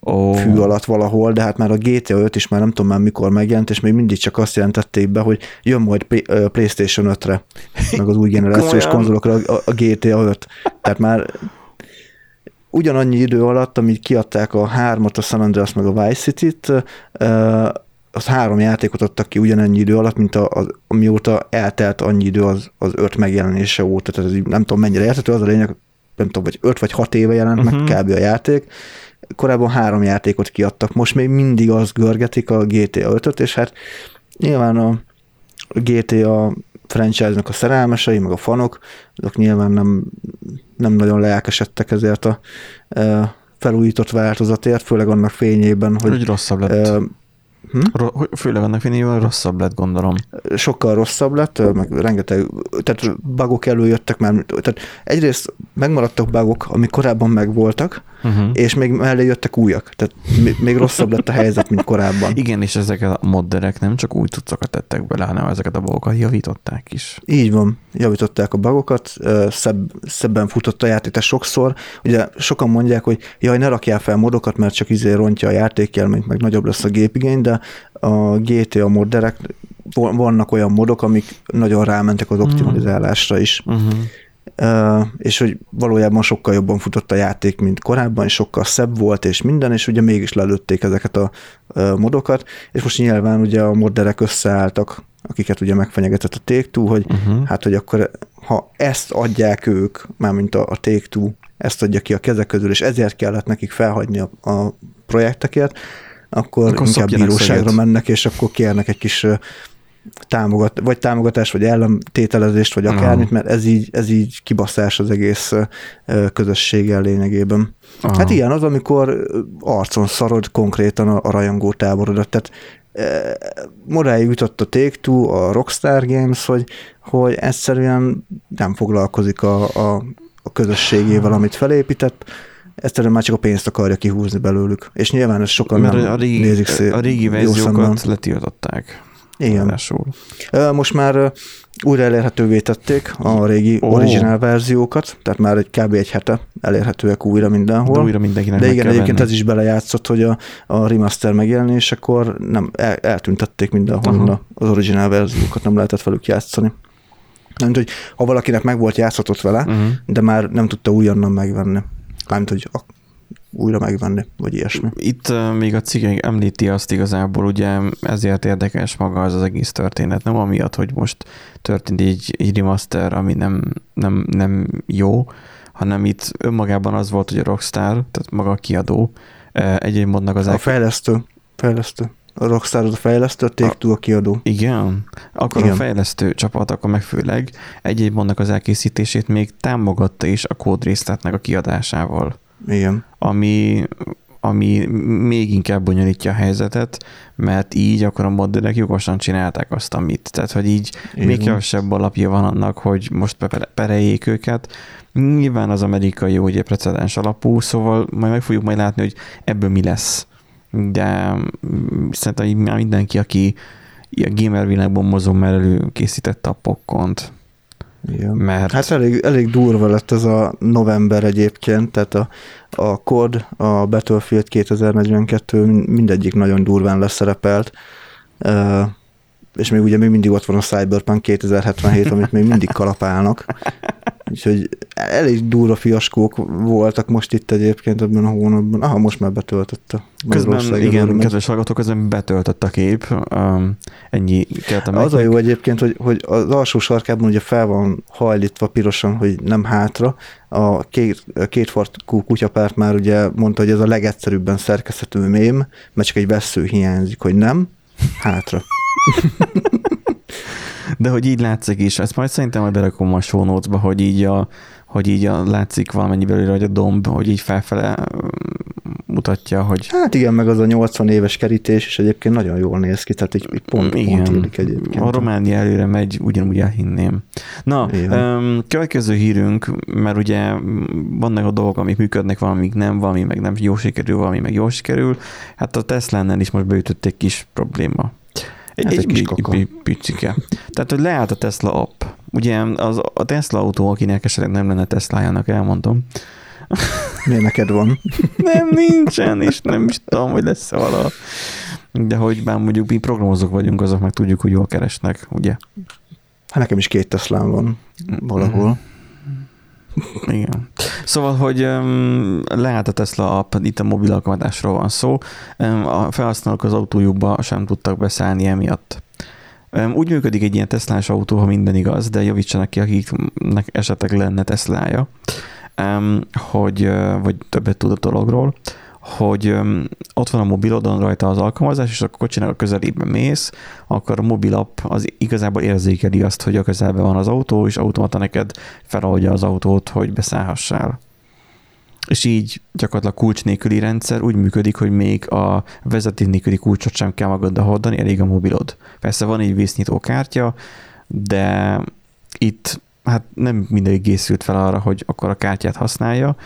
oh. fű alatt valahol, de hát már a GTA 5 is már nem tudom már mikor megjelent, és még mindig csak azt jelentették be, hogy jön majd PlayStation 5-re, meg az új generációs konzolokra a, a GTA 5. Tehát már ugyanannyi idő alatt, amit kiadták a hármat, a San Andreas meg a Vice City-t, az három játékot adtak ki ugyanennyi idő alatt, mint a, az, amióta eltelt annyi idő az, az öt megjelenése óta, tehát ez nem tudom mennyire érthető, az a lényeg, nem tudom, vagy 5 vagy 6 éve jelent uh-huh. meg kb. a játék. Korábban három játékot kiadtak, most még mindig az görgetik a GTA 5-öt, és hát nyilván a GTA franchise-nak a szerelmesei, meg a fanok, azok nyilván nem, nem nagyon lelkesedtek ezért a e, felújított változatért, főleg annak fényében, hogy... Hogy rosszabb lett. Hm? Főleg annak fényében rosszabb lett, gondolom. Sokkal rosszabb lett, meg rengeteg, tehát bugok előjöttek már, tehát egyrészt megmaradtak bugok, amik korábban megvoltak, uh-huh. és még mellé jöttek újak, tehát még rosszabb lett a helyzet, mint korábban. Igen, és ezek a modderek nem csak új cuccokat tettek bele, hanem ezeket a bugokat javították is. Így van, javították a bugokat, szebb, szebben futott a játék, sokszor, ugye sokan mondják, hogy jaj, ne rakjál fel modokat, mert csak izé rontja a játékjelményt, meg nagyobb lesz a gépigény, de a GTA modderek vannak olyan modok, amik nagyon rámentek az optimalizálásra is. Uh-huh. És hogy valójában sokkal jobban futott a játék, mint korábban, és sokkal szebb volt, és minden, és ugye mégis lelőtték ezeket a modokat, és most nyilván ugye a modderek összeálltak, akiket ugye megfenyegetett a take hogy uh-huh. hát, hogy akkor ha ezt adják ők, mármint a, a take ezt adja ki a kezek közül, és ezért kellett nekik felhagyni a, a projekteket, akkor, akkor inkább bíróságra szöget. mennek, és akkor kérnek egy kis támogat, vagy támogatást, vagy ellentételezést, vagy akármit, mert ez így, ez így kibaszás az egész közösséggel lényegében. Aha. Hát ilyen az, amikor arcon szarod konkrétan a, a rajongó táborodat. Tehát moráig jutott a take a Rockstar Games, hogy, hogy egyszerűen nem foglalkozik a, a, a közösségével, amit felépített, egyszerűen már csak a pénzt akarja kihúzni belőlük. És nyilván ez sokan Mert nem a régi, nézik szét. A régi verziókat letiltották. Igen. Rásul. Most már újra elérhetővé tették a régi oh. originál verziókat, tehát már egy kb. egy hete elérhetőek újra mindenhol. De újra mindenkinek De igen, egyébként venni. ez is belejátszott, hogy a, a remaster megjelenésekor nem, el, eltüntették mindenhol uh-huh. az originál verziókat, nem lehetett velük játszani. Nem hogy ha valakinek meg volt játszatott vele, uh-huh. de már nem tudta újonnan megvenni. Mármint, hogy újra megvenni, vagy ilyesmi. Itt uh, még a cikk említi azt igazából, ugye ezért érdekes maga az az egész történet, nem amiatt, hogy most történt egy, egy remaster, ami nem, nem, nem jó, hanem itt önmagában az volt, hogy a Rockstar, tehát maga a kiadó, egy-egy modnak az... A fejlesztő, fejlesztő. A Rockstar az a fejlesztő, a take a kiadó. Igen? Akkor igen. a fejlesztő csapat, akkor meg főleg egy-egy modnak az elkészítését még támogatta is a kódrészletnek a kiadásával. Igen. Ami, ami még inkább bonyolítja a helyzetet, mert így akkor a modderek jogosan csinálták azt, amit. Tehát, hogy így Igen. még kevesebb alapja van annak, hogy most pereljék őket. Nyilván az amerikai jó, ugye precedens alapú, szóval majd meg fogjuk majd látni, hogy ebből mi lesz. De mm, szerintem mindenki, aki a gamer világban mozog, mert előkészítette a pokkont, igen. Mert... Hát elég, elég durva lett ez a november egyébként, tehát a, a COD, a Battlefield 2042 mindegyik nagyon durván leszerepelt, és még ugye még mindig ott van a Cyberpunk 2077, amit még mindig kalapálnak. Úgyhogy elég durva fiaskók voltak most itt egyébként ebben a hónapban. Aha, most már betöltötte. Közben, igen, kedves hallgatók, közben betöltött a kép. Um, ennyi kellett Az a jó egyébként, hogy, hogy az alsó sarkában ugye fel van hajlítva pirosan, hogy nem hátra. A két, két farkú kutyapárt már ugye mondta, hogy ez a legegyszerűbben szerkeszthető mém, mert csak egy vesző hiányzik, hogy nem, hátra. De hogy így látszik is, ezt majd szerintem majd berakom a show notes-ba, hogy így a, hogy így a, látszik valamennyi belőle, hogy a domb, hogy így felfele mutatja, hogy... Hát igen, meg az a 80 éves kerítés is egyébként nagyon jól néz ki, tehát így, így pont, igen, pont egyébként. A Románia előre megy, ugyanúgy elhinném. Na, um, következő hírünk, mert ugye vannak a dolgok, amik működnek, valamik nem, valami meg nem jó sikerül, valami meg jó sikerül. Hát a Tesla-nál is most beütötték kis probléma. Egy, egy, egy kis egy picike. Tehát, hogy leállt a Tesla app. Ugye az, a Tesla autó, akinek esetleg nem lenne Teslájának, elmondom. Miért neked van? nem, nincsen, és nem is tudom, hogy lesz-e vala. De hogy bár mondjuk mi programozók vagyunk, azok meg tudjuk, hogy jól keresnek, ugye? Hát nekem is két Teslám van valahol. Mm-hmm. Igen. Szóval, hogy lehet a Tesla app, itt a mobil alkalmazásról van szó, um, a felhasználók az autójukba sem tudtak beszállni emiatt. Úgy működik egy ilyen Teslás autó, ha minden igaz, de javítsanak ki, akiknek esetleg lenne Teslája. hogy, vagy többet tud a dologról, hogy ott van a mobilodon rajta az alkalmazás, és a kocsinak a közelében mész, akkor a mobilapp az igazából érzékeli azt, hogy a közelben van az autó, és automata neked feloldja az autót, hogy beszállhassál. És így gyakorlatilag kulcs nélküli rendszer úgy működik, hogy még a vezeték nélküli kulcsot sem kell magaddal hordani, elég a mobilod. Persze van egy vésznyitó kártya, de itt hát nem mindig készült fel arra, hogy akkor a kártyát használja,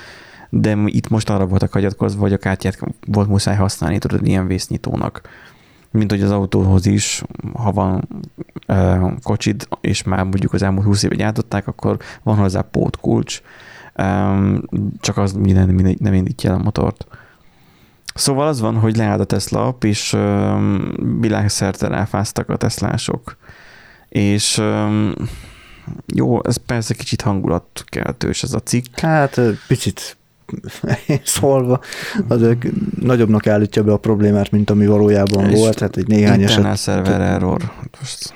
de itt most arra voltak hagyatkozva, hogy a kártyát volt muszáj használni, tudod, ilyen vésznyitónak. Mint hogy az autóhoz is, ha van ö, kocsid, és már mondjuk az elmúlt 20 éve gyártották, akkor van hozzá pótkulcs, ö, csak az minden, minden, nem indítja el a motort. Szóval az van, hogy leállt a Tesla app, és ö, világszerte ráfáztak a Teslások. És ö, jó, ez persze kicsit hangulatkeltős ez a cikk. Hát picit szólva, az ők nagyobbnak állítja be a problémát, mint ami valójában és volt, hát egy néhány eset. server error. Most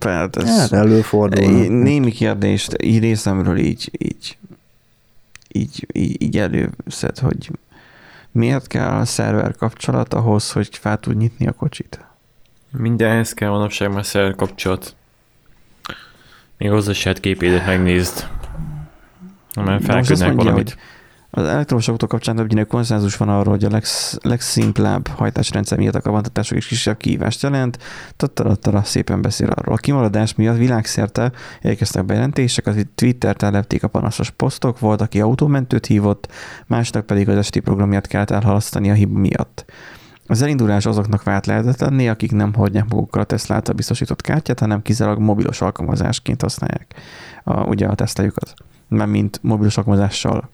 Hát, ez hát előfordul. Némi kérdést így részemről így, így, így, így, így előszed, hogy miért kell a szerver kapcsolat ahhoz, hogy fel tud nyitni a kocsit? Mindenhez kell manapság már szerver kapcsolat. Még hozzá se képédet megnézd. Mert felküldnek valamit. Hogy az elektromos autó kapcsán többnyire konszenzus van arról, hogy a legsz, legszimplább hajtásrendszer miatt a kavantatások is kisebb kihívást jelent. Tattarattara szépen beszél arról. A kimaradás miatt világszerte érkeztek bejelentések, az Twitter telepték a panaszos posztok, volt, aki autómentőt hívott, másnak pedig az esti programját kellett elhalasztani a hiba miatt. Az elindulás azoknak vált lehetetlenné, akik nem hordják magukkal a Tesla által biztosított kártyát, hanem kizárólag mobilos alkalmazásként használják a, ugye a teszteljukat mert mint mobilos alkalmazással.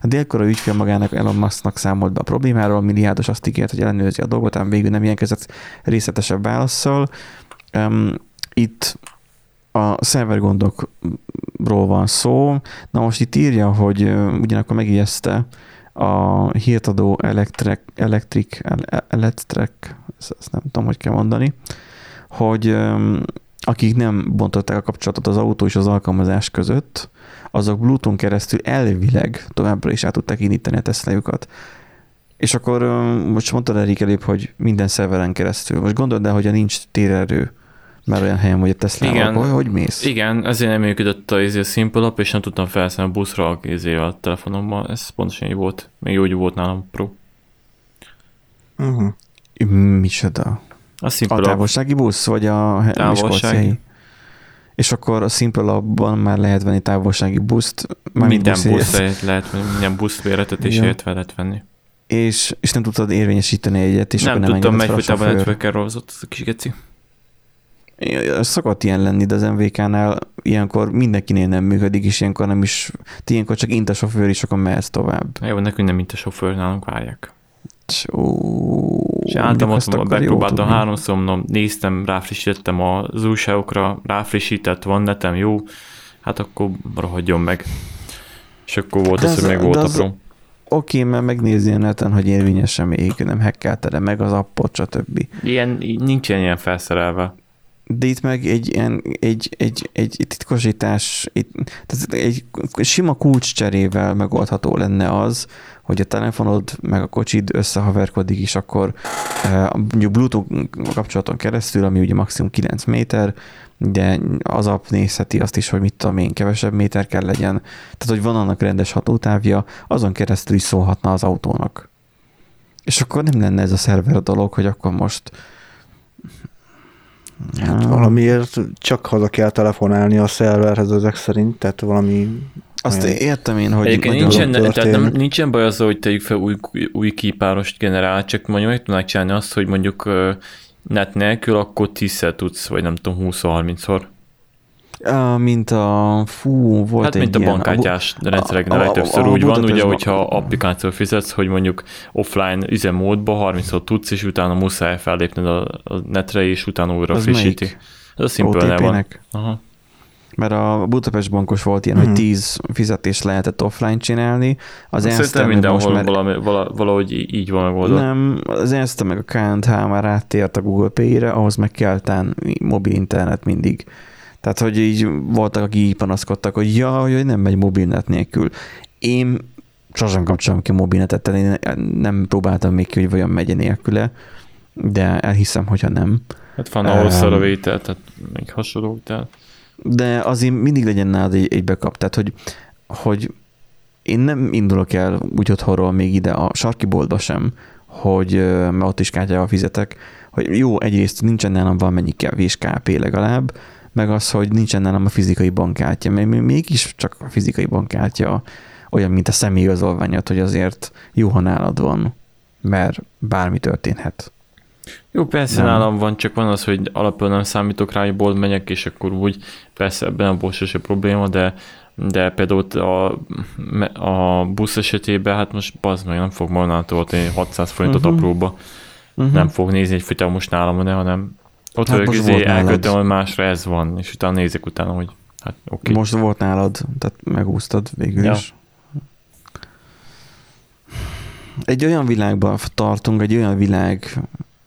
A délkora ügyfél magának Elon Musknak számolt be a problémáról, milliárdos azt ígért, hogy ellenőrzi a dolgot, ám végül nem jelentkezett részletesebb válaszsal. Um, itt a szervergondokról van szó. Na most itt írja, hogy ugyanakkor megijeszte a hírtadó Electric, Electric, Electric ezt nem tudom, hogy kell mondani, hogy akik nem bontották a kapcsolatot az autó és az alkalmazás között, azok Bluetooth keresztül elvileg továbbra is át tudták indítani a Tesla-jukat. És akkor most mondtad Erik előbb, hogy minden szerveren keresztül. Most gondold el, hogyha nincs térerő, már olyan helyen, hogy a Tesla igen, hogy, hogy mész? Igen, ezért nem működött a, izé a Simple App, és nem tudtam felszállni a buszra a, izé a telefonommal. Ez pontosan így volt. Még jó, hogy volt nálam Pro. Uh-huh. Micsoda? A, a távolsági busz, vagy a távolsági? és akkor a Simple Labban már lehet venni távolsági buszt. Minden busz lehet, minden busz méretet is ja. lehet venni. És, és nem tudtad érvényesíteni egyet, és nem akkor nem tudtam, megy folytában networker rozott a kis geci. Szokott ilyen lenni, de az MVK-nál ilyenkor mindenkinél nem működik, és ilyenkor nem is, ilyenkor csak int a sofőr, és akkor mehetsz tovább. Jó, nekünk nem int a sofőr, nálunk várják. És álltam ott, megpróbáltam háromszor, mondom, néztem, ráfrissítettem az újságokra, ráfrissített, van netem, jó, hát akkor rohadjon meg. És akkor volt az, az, hogy meg volt az, a. Oké, mert megnézi a neten, hogy érvényesen még nem hackelte meg az appot, stb. Ilyen, nincsen ilyen felszerelve. De itt meg egy, ilyen, egy, egy, egy titkosítás, egy, tehát egy sima kulcscserével megoldható lenne az, hogy a telefonod meg a kocsid összehaverkodik, és akkor uh, Bluetooth kapcsolaton keresztül, ami ugye maximum 9 méter, de az app nézheti azt is, hogy mit tudom én, kevesebb méter kell legyen. Tehát, hogy van annak rendes hatótávja, azon keresztül is szólhatna az autónak. És akkor nem lenne ez a szerver dolog, hogy akkor most Hát valamiért csak haza kell telefonálni a szerverhez ezek szerint, tehát valami azt olyan. értem én, hogy Egyébként nincsen, tehát nem, nincsen baj azzal, hogy tegyük fel új, új kipárost generál, csak mondjuk meg tudnák csinálni azt, hogy mondjuk net nélkül, akkor 10-szer tudsz, vagy nem tudom, 20-30-szor. Mint a, fú, volt Hát, egy mint a bankkártyás rendszereknél többször úgy van, ugye, hogyha applikáció fizetsz, hogy mondjuk offline üzemmódba 30-szor tudsz, és utána muszáj fellépned a, a netre, és utána újra Az frissíti. Melyik? Ez a simple van. Aha mert a Budapest bankos volt ilyen, hmm. hogy 10 fizetést lehetett offline csinálni. Az Szerintem mindenhol most valami, valahogy így van megoldva. Nem, az Erste meg a KNH már áttért a Google Pay-re, ahhoz meg kell tán mobil internet mindig. Tehát, hogy így voltak, akik így panaszkodtak, hogy ja, hogy nem megy mobilnet nélkül. Én sosem kapcsolom ki mobilnetet, tehát én nem próbáltam még ki, hogy vajon megye nélküle, de elhiszem, hogyha nem. Hát van ahol szar a vétel, tehát még hasonlók, tehát. De azért mindig legyen nálad egy, egy backup, tehát hogy, hogy én nem indulok el úgy otthonról még ide a sarki boltba sem, hogy mert ott is kártyával fizetek, hogy jó, egyrészt nincsen nálam valamennyi kevés KP legalább, meg az, hogy nincsen nálam a fizikai bankkártya, mert mégis csak a fizikai bankkártya olyan, mint a személyigazolványod, hogy azért jó, ha nálad van, mert bármi történhet. Jó, persze nem. nálam van, csak van az, hogy alapból nem számítok rá, hogy bolt megyek, és akkor úgy persze ebben a bolt se probléma, de de például a, a busz esetében, hát most bazd meg, nem fog magnától 600 forintot uh-huh. apróba. Uh-huh. Nem fog nézni, hogy fita most nálam hanem ott hát vagyok, izé, elkötöm, másra ez van, és utána nézek utána, hogy hát oké. Okay. Most volt nálad, tehát megúsztad végül ja. is. Egy olyan világban tartunk, egy olyan világ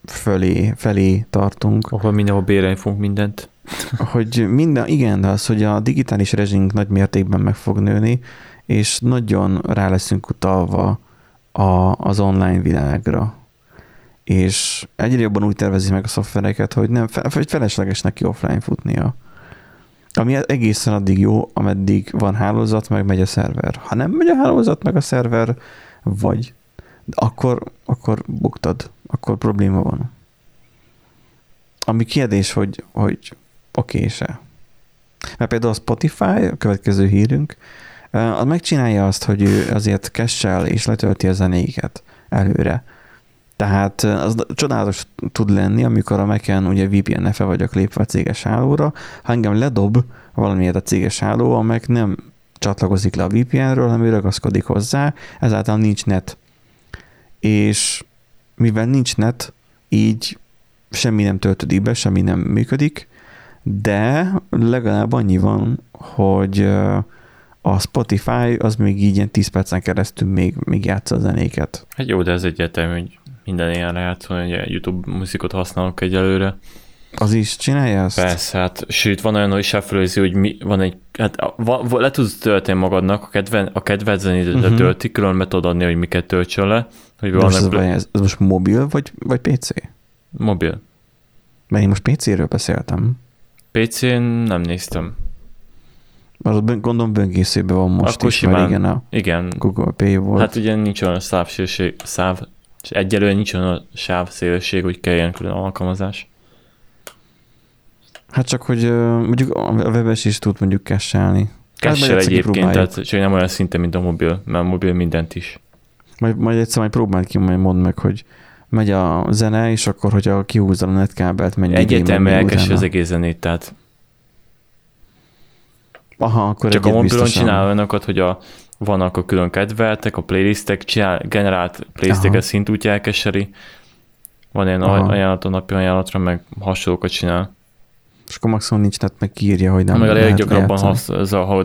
fölé, felé tartunk. Ahol mindenhol bérelni fogunk mindent. Hogy minden, igen, de az, hogy a digitális rezsink nagy mértékben meg fog nőni, és nagyon rá leszünk utalva a, az online világra. És egyre jobban úgy tervezi meg a szoftvereket, hogy nem hogy felesleges neki offline futnia. Ami egészen addig jó, ameddig van hálózat, meg megy a szerver. Ha nem megy a hálózat, meg a szerver, vagy akkor, akkor buktad, akkor probléma van. Ami kérdés, hogy, hogy oké se. Mert például a Spotify, a következő hírünk, az megcsinálja azt, hogy ő azért kessel és letölti a zenéket előre. Tehát az csodálatos tud lenni, amikor a Mac-en ugye VPN-e vagyok lépve a céges hálóra, ha engem ledob valamiért a céges háló, a Mac nem csatlakozik le a VPN-ről, hanem ő ragaszkodik hozzá, ezáltal nincs net. És mivel nincs net, így semmi nem töltődik be, semmi nem működik, de legalább annyi van, hogy a Spotify az még így ilyen 10 percen keresztül még, még játsza a zenéket. Hát jó, de ez egyetem, hogy minden ilyen játszol, hogy YouTube muzikot használok egyelőre. Az is csinálja ezt? Persze, hát sőt, van olyan, hogy shuffle hogy mi, van egy, hát va, va, le tudsz tölteni magadnak, a, kedven, a kedvenc zenédet uh-huh. tölti, külön meg tudod adni, hogy miket töltsön le. Hogy most ez, ez, ez, most mobil, vagy, vagy PC? Mobil. Mert én most PC-ről beszéltem. PC-n nem néztem. Az gondolom böngészőben van most Akkor is, simán, mert igen, a igen. Google Pay volt. Hát ugye nincs olyan szávszélség, száv, és egyelőre nincs olyan sávszélesség, hogy kelljen külön alkalmazás. Hát csak, hogy mondjuk a webes is tud mondjuk kesselni. Kessel hát egyébként, tehát csak nem olyan szinte, mint a mobil, mert a mobil mindent is. Majd, majd egyszer majd próbáld ki, majd mondd meg, hogy megy a zene, és akkor, hogyha kihúzza a netkábelt, mennyi Egyetemben elkessi az egész zenét, tehát Aha, akkor Csak a mobilon csinál olyanokat, hogy a, vannak a külön kedveltek, a playlistek, csinál, generált playlisteket szint úgy elkeseri. Van ilyen Aha. ajánlat a napi ajánlatra, meg hasonlókat csinál. És akkor maximum nincs, tehát meg kiírja, hogy nem Meg a leggyakrabban hasz,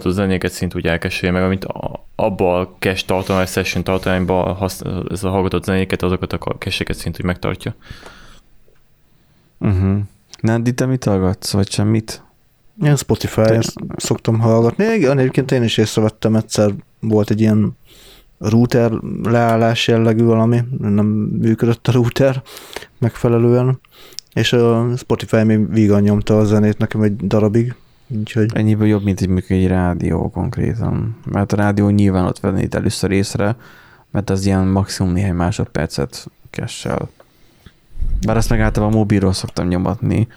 a zenéket szint úgy elkeseli, meg amit abba a cache tartalom, a session tartalomban ez a hallgatott zenéket, azokat a cache szint úgy megtartja. Uh-huh. Nandi, te mit hallgatsz, vagy semmit? Én Spotify-on szoktam hallgatni. Igen, egyébként én is észrevettem egyszer, volt egy ilyen router leállás jellegű valami, nem működött a router megfelelően, és a Spotify még vígan nyomta a zenét nekem egy darabig, úgyhogy... Ennyiből jobb, mint egy, egy rádió konkrétan, mert a rádió nyilván ott venné először észre, mert az ilyen maximum néhány másodpercet kessel. Bár ezt meg általában mobilról szoktam nyomatni,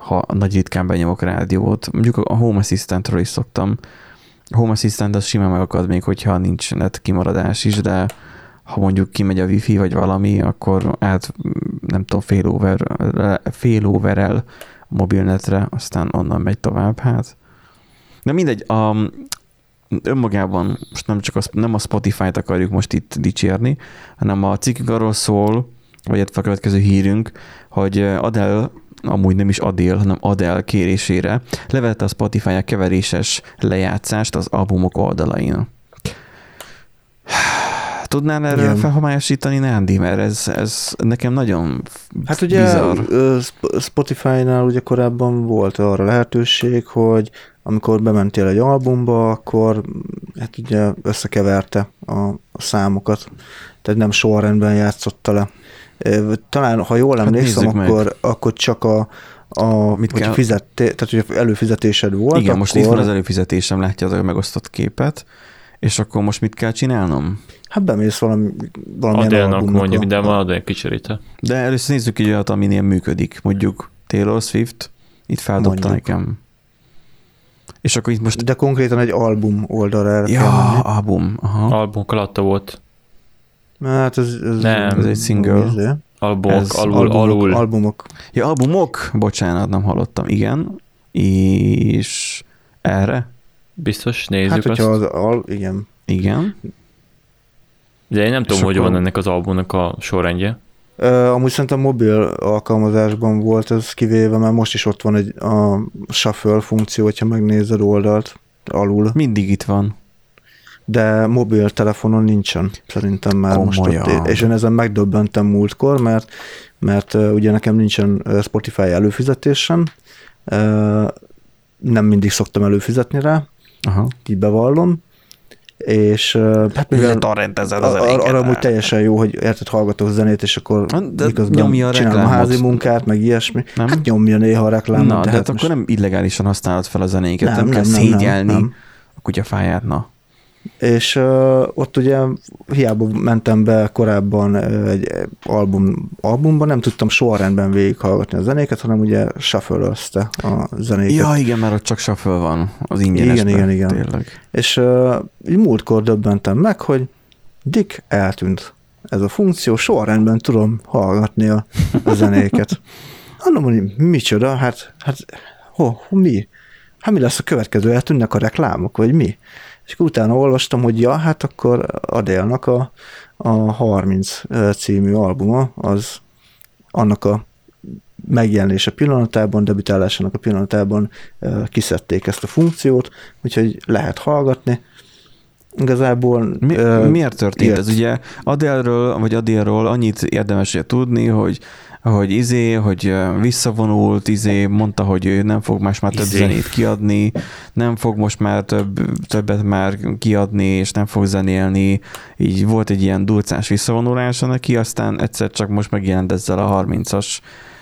ha nagy ritkán benyomok rádiót. Mondjuk a Home Assistantról is szoktam. A Home Assistant az simán megakad még, hogyha nincs net kimaradás is, de ha mondjuk kimegy a wifi vagy valami, akkor át, nem tudom, fél, over, fél overel a mobilnetre, aztán onnan megy tovább, hát. De mindegy, a, önmagában most nem csak a, nem a Spotify-t akarjuk most itt dicsérni, hanem a cikkünk arról szól, vagy a következő hírünk, hogy Adele amúgy nem is Adél, hanem Adel kérésére levette a Spotify a keveréses lejátszást az albumok oldalain. Tudnál erről Igen. felhomályosítani, Nándi, mert ez, ez nekem nagyon Hát ugye bizarr. Spotify-nál ugye korábban volt arra lehetőség, hogy amikor bementél egy albumba, akkor hát ugye összekeverte a, a számokat, tehát nem sorrendben játszotta le. Talán, ha jól hát emlékszem, hát akkor, akkor csak a, a, Mit hogy kell? Fizette, tehát hogy előfizetésed volt. Igen, akkor... most itt van az előfizetésem, látja az a megosztott képet, és akkor most mit kell csinálnom? Hát bemész valami, valamilyen Adélnak mondjuk, de van adél kicseréte. De először nézzük így olyat, aminél működik. Mondjuk Taylor Swift, itt feldobta mondjuk. nekem. És akkor itt most... De konkrétan egy album oldalra Ja, album. Aha. Album alatta volt. Hát ez, ez, nem, ez egy single. Albumok, ez alul, albumok, alul. Albumok. Ja, albumok? Bocsánat, nem hallottam. Igen. És erre? Biztos, nézzük hát, azt. Az, al, igen. Igen. De én nem tudom, hogy van ennek az albumnak a sorrendje. Uh, amúgy szerintem mobil alkalmazásban volt ez kivéve, mert most is ott van egy a shuffle funkció, hogyha megnézed oldalt alul. Mindig itt van. De mobil telefonon nincsen, szerintem már Komolyan. most ott. És én ezen megdöbbentem múltkor, mert, mert ugye nekem nincsen Spotify előfizetésem, nem mindig szoktam előfizetni rá, Aha. így bevallom, és hát mivel torrentezed az Ar- arra amúgy teljesen jó, hogy érted, hallgatok zenét, és akkor de miközben nyomja csinálom a házi munkát, meg ilyesmi. Nem? Hát nyomja néha a reklámot. Na, de hát most... akkor nem illegálisan használod fel a zenéket, nem, nem, nem kell nem, szégyelni nem, nem. a kutyafáját, na és uh, ott ugye hiába mentem be korábban egy album, albumban, nem tudtam sorrendben végighallgatni a zenéket, hanem ugye shuffle a zenéket. Ja, igen, mert ott csak shuffle van az ingyenesben. Igen, igen, igen. Tényleg. És uh, múltkor döbbentem meg, hogy Dick eltűnt ez a funkció, sorrendben tudom hallgatni a, a zenéket. Mondom, hogy micsoda, hát, hát ho, mi? Hát mi lesz a következő? Eltűnnek a reklámok, vagy mi? És akkor utána olvastam, hogy ja, hát akkor Adélnak a, a 30 című albuma, az annak a megjelenése pillanatában, debütálásának a pillanatában kiszedték ezt a funkciót, úgyhogy lehet hallgatni. Igazából... Mi, uh, miért történt ilyet. ez? Ugye Adélről, vagy Adélról annyit érdemes tudni, hogy hogy izé, hogy visszavonult, izé, mondta, hogy ő nem fog más már több izé. zenét kiadni, nem fog most már több, többet már kiadni, és nem fog zenélni. Így volt egy ilyen durcás visszavonulása neki, aztán egyszer csak most megjelent ezzel a 30-as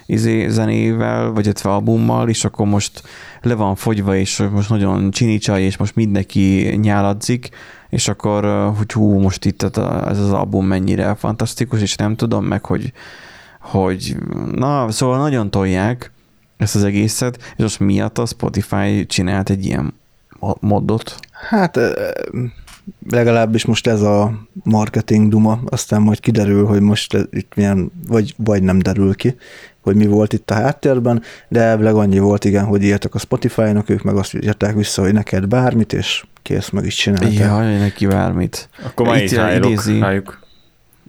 izé zenével, vagy egy albummal, és akkor most le van fogyva, és most nagyon csinicsaj, és most mindenki nyáladzik, és akkor, hogy hú, most itt ez az album mennyire fantasztikus, és nem tudom meg, hogy hogy na, szóval nagyon tolják ezt az egészet, és most miatt a Spotify csinált egy ilyen modot. Hát legalábbis most ez a marketing duma, aztán majd kiderül, hogy most itt milyen, vagy, vagy nem derül ki, hogy mi volt itt a háttérben, de elvileg annyi volt, igen, hogy írtak a Spotify-nak, ők meg azt írták vissza, hogy neked bármit, és kész, meg is csinálták. Ja, neki bármit. Akkor majd itt idézi, rájuk.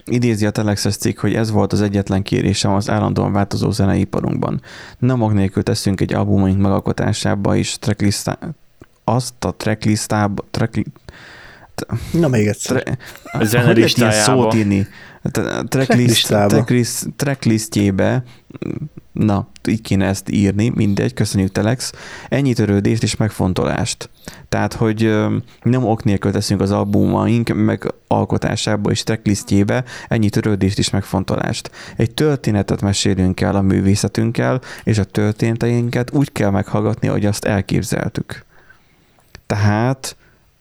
Idézi a Telexes cikk, hogy ez volt az egyetlen kérésem az állandóan változó zeneiparunkban. Nem mag nélkül teszünk egy albumunk megalkotásába is tracklistá... azt a tracklistába... Track... Na még egyszer. Tre... A zenelistájába. szót írni? Tracklist, tracklist, tracklistjébe na, így kéne ezt írni, mindegy, köszönjük Telex, ennyi törődést és megfontolást. Tehát, hogy nem ok nélkül teszünk az albumaink megalkotásába és tracklistjébe ennyi törődést és megfontolást. Egy történetet mesélünk el a művészetünkkel, és a történeteinket úgy kell meghallgatni, hogy azt elképzeltük. Tehát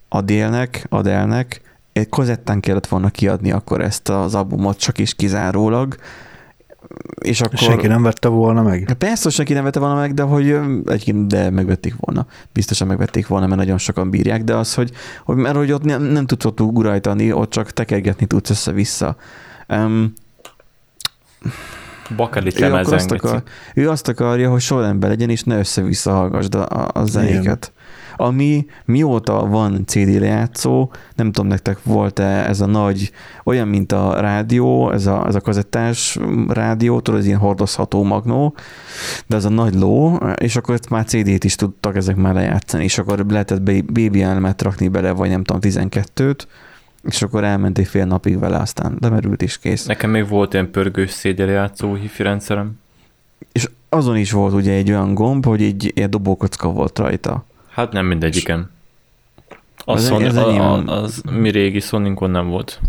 Adélnek, Adélnek kozettán kellett volna kiadni akkor ezt az albumot csak is kizárólag, és akkor... Senki nem vette volna meg? Persze, hogy senki nem vette volna meg, de hogy egy, de megvették volna. Biztosan megvették volna, mert nagyon sokan bírják, de az, hogy, hogy mert hogy ott nem, nem tudsz ott urajtani, ott csak tekergetni tudsz össze-vissza. Um, Bakelit ő, azt akar, ő azt akarja, hogy sorrendben legyen, és ne össze-vissza hallgassd a, a zenéket. Igen ami mióta van CD lejátszó, nem tudom nektek volt-e ez a nagy, olyan, mint a rádió, ez a, ez a kazettás rádió, tudod, ez ilyen hordozható magnó, de ez a nagy ló, és akkor ezt már CD-t is tudtak ezek már lejátszani, és akkor lehetett baby elemet rakni bele, vagy nem tudom, 12-t, és akkor elment egy fél napig vele, aztán lemerült is kész. Nekem még volt ilyen pörgős szédjeljátszó hifi rendszerem. És azon is volt ugye egy olyan gomb, hogy egy ilyen dobókocka volt rajta. Hát nem mindegyiken. A az, Sony, a, a, az mi régi Soninkon nem volt.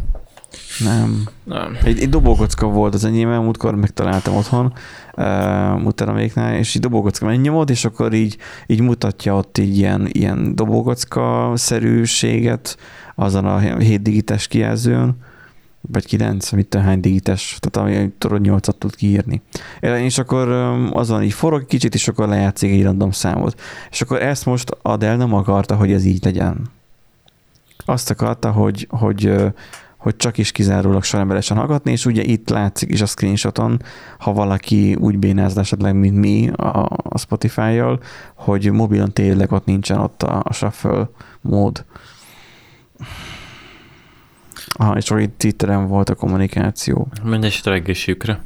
Nem. nem. Egy, egy dobókocka volt az enyém, múltkor megtaláltam otthon, uh, mutatóméknál, és egy dobókocka megnyomod, és akkor így, így mutatja ott így ilyen, ilyen dobókocka-szerűséget azon a 7 digites kijelzőn, vagy 9, mit tudom, hány digites, tehát ami tudod 8-at tud kiírni. És akkor azon így forog kicsit, és akkor lejátszik egy random számot. És akkor ezt most Adel nem akarta, hogy ez így legyen. Azt akarta, hogy, hogy, hogy csak is kizárólag soremberesen hallgatni, és ugye itt látszik is a screenshoton, ha valaki úgy bénáz esetleg, mint mi a, a Spotify-jal, hogy mobilon tényleg ott nincsen ott a, a shuffle mód. Aha, és akkor itt Twitteren volt a kommunikáció. Mindesetre egészségükre.